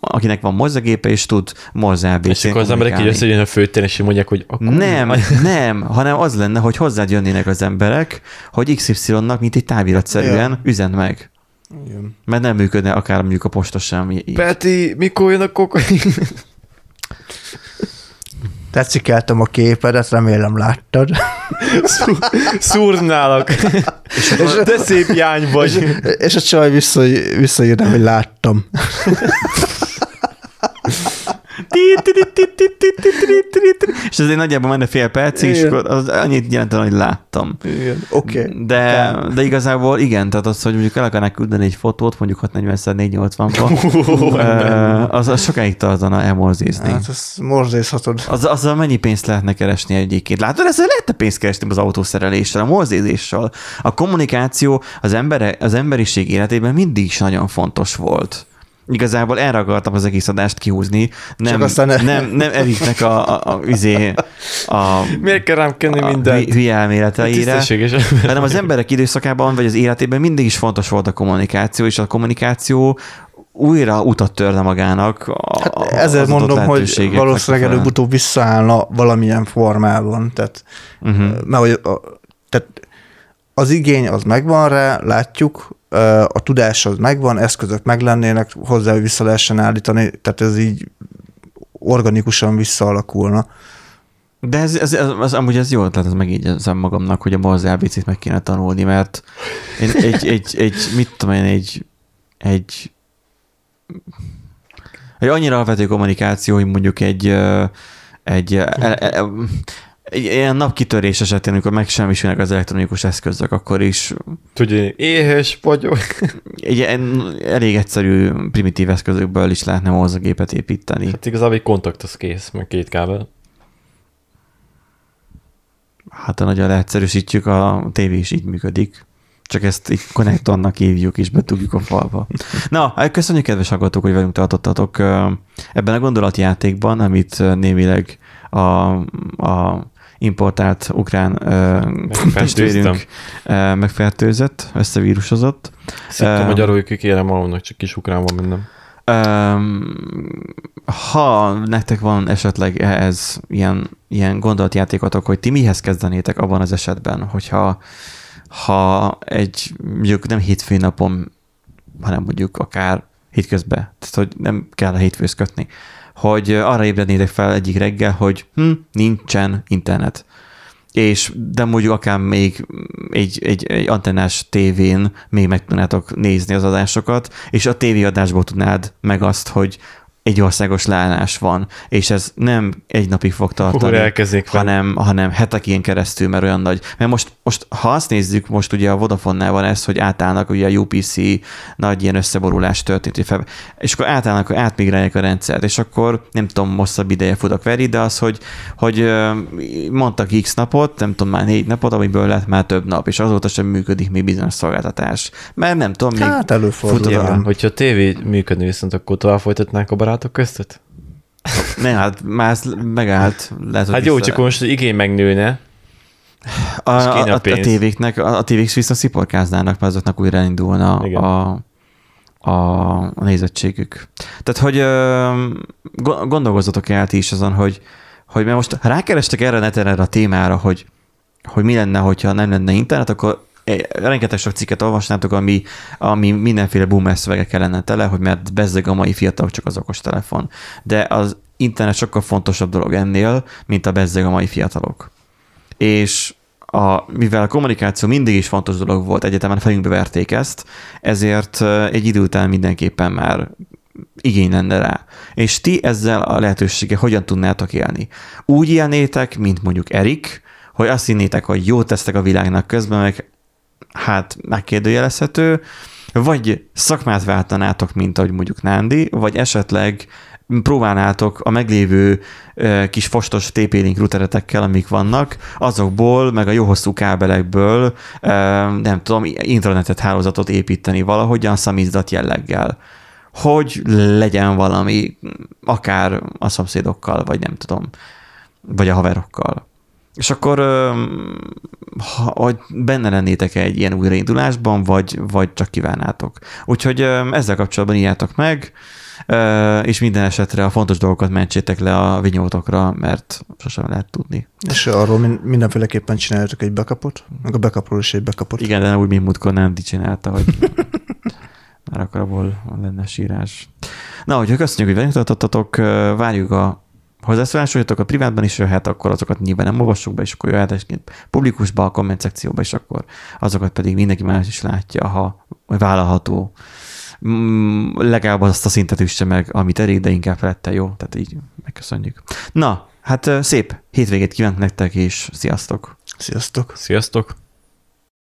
akinek van morzagépe, és tud morze És akkor az emberek így összejön a főtéren, és mondják, hogy akkor nem, nem, hanem az lenne, hogy hozzád jönnének az emberek, hogy XY-nak, mint egy táviratszerűen Ja. üzen meg. Igen. Mert nem működne akár mondjuk a posta sem. így. Peti, mikor jön a kokain? Tetszikeltem a képedet, remélem láttad. Szúrnálak. De szép jány vagy. és, és a csaj vissza, hogy láttam. És ezért nagyjából menne fél percig, és akkor az annyit jelentene, hogy láttam. Igen. Oké. Okay. De, de igazából igen, tehát az, hogy mondjuk el akarnák küldeni egy fotót, mondjuk 640x480-ba, az, az sokáig tartana elmorzézni. Hát ezt morzézhatod. Az, azzal mennyi pénzt lehetne keresni egyébként? Látod, ezzel lehetne pénzt keresni az autószereléssel, a morzézéssel. A kommunikáció az, embere, az emberiség életében mindig is nagyon fontos volt. Igazából erre akartam az egész adást kihúzni. Nem, Csak aztán ne- nem, nem Eriknek a, a, a, izé, a, Miért kell rám kenni hü- hülye elméleteire, hanem az emberek időszakában, vagy az életében mindig is fontos volt a kommunikáció, és a kommunikáció újra utat törne magának. A, Hát ezért mondom, hogy valószínűleg előbb-utóbb visszaállna valamilyen formában. Tehát, uh-huh. mert hogy a, tehát az igény az megvan rá, látjuk, a tudás az megvan, eszközök meglennének, hozzá hogy vissza lehessen állítani, tehát ez így organikusan visszaalakulna. De ez, ez, ez, ez, amúgy ez jó ötlet, ez megígyezem magamnak, hogy a Morse ABC-t meg kéne tanulni, mert én egy, egy, egy, mit tudom én, egy, egy, egy annyira alapvető kommunikáció, hogy mondjuk egy, egy, egy ilyen napkitörés esetén, amikor megsemmisülnek az elektronikus eszközök, akkor is Tudja, éhes vagyok. ilyen elég egyszerű, primitív eszközökből is lehetne mozzagépet építeni. Hát igazából egy kontakt az kész, meg két kábel. Hát ha nagyon leegyszerűsítjük, a tévé is így működik. Csak ezt így konnektornak hívjuk, és betugjuk a falba. Na, hát köszönjük, kedves hallgatók, hogy velünk tartottatok ebben a gondolatjátékban, amit némileg a, a importált ukrán Megfertőztem. testvérünk ö, megfertőzött, összevírusozott. Szittom Öm. magyarul kikérem magamnak, csak kis ukrán van bennem. Öm, ha nektek van esetleg ehhez ilyen, ilyen gondolatjátékotok, hogy ti mihez kezdenétek abban az esetben, hogyha ha egy, mondjuk nem hétfői napon, hanem mondjuk akár hétközben, tehát hogy nem kell a hétfőz kötni, hogy arra ébrednétek fel egyik reggel, hogy hm, nincsen internet. És de mondjuk akár még egy, egy, egy antennás tévén még meg tudnátok nézni az adásokat, és a tévéadásból tudnád meg azt, hogy egy országos leállás van, és ez nem egy napig fog tartani, Hú, hanem, hanem hetekén keresztül, mert olyan nagy. Mert most, most, ha azt nézzük, most ugye a Vodafone-nál van ez, hogy átállnak, ugye a UPC nagy ilyen összeborulás történt, és akkor átállnak, átmigrálják a rendszert, és akkor nem tudom, hosszabb ideje fut a query, de az, hogy, hogy mondtak x napot, nem tudom, már négy napot, amiből lett már több nap, és azóta sem működik még bizonyos szolgáltatás. Mert nem tudom, még Hát előfordul. igen. Hogyha a tévé működni viszont, akkor tovább folytatnák a barátok köztet? nem, hát már ez megállt. Lehet, Hát jó, vissza- csak most igény megnőne. A, a, a a, tévéknek, a, a tévék viszont sziporkáznának, mert azoknak újra indulna Igen. a, a, a nézettségük. Tehát, hogy ö, go- gondolkozzatok el ti is azon, hogy, hogy mert most rákerestek erre neten erre a témára, hogy, hogy mi lenne, hogyha nem lenne internet, akkor rengeteg sok cikket olvasnátok, ami, ami mindenféle boomer szövegekkel lenne tele, hogy mert bezzeg a mai fiatalok csak az okos telefon. De az internet sokkal fontosabb dolog ennél, mint a bezzeg a mai fiatalok és a, mivel a kommunikáció mindig is fontos dolog volt, egyetemen fejünkbe verték ezt, ezért egy idő után mindenképpen már igény lenne rá. És ti ezzel a lehetőséggel hogyan tudnátok élni? Úgy élnétek, mint mondjuk Erik, hogy azt hinnétek, hogy jót tesztek a világnak közben, meg hát megkérdőjelezhető, vagy szakmát váltanátok, mint ahogy mondjuk Nándi, vagy esetleg próbálnátok a meglévő kis fostos TP-Link routeretekkel, amik vannak, azokból, meg a jó hosszú kábelekből, nem tudom, internetet, hálózatot építeni valahogyan szamizdat jelleggel. Hogy legyen valami, akár a szomszédokkal, vagy nem tudom, vagy a haverokkal. És akkor, ha, hogy benne lennétek egy ilyen újraindulásban, vagy, vagy csak kívánnátok. Úgyhogy ezzel kapcsolatban írjátok meg, és minden esetre a fontos dolgokat mentsétek le a vinyótokra, mert sosem lehet tudni. És arról min- mindenféleképpen csináljátok egy backupot, meg a backupról is egy backupot. Igen, de nem úgy, mint múltkor Nandi csinálta, hogy már akkor abból lenne sírás. Na, hogyha köszönjük, hogy velünk tartottatok, várjuk a hozzászólásokat a privátban is jöhet, akkor azokat nyilván nem olvassuk be, és akkor jöhet egyébként publikusba, a komment szekcióba, és akkor azokat pedig mindenki más is látja, ha vállalható. Mm, legalább azt a szintet üsse meg, amit elég, de inkább felette jó, tehát így megköszönjük. Na, hát szép hétvégét kívánok nektek, és sziasztok! Sziasztok! Sziasztok!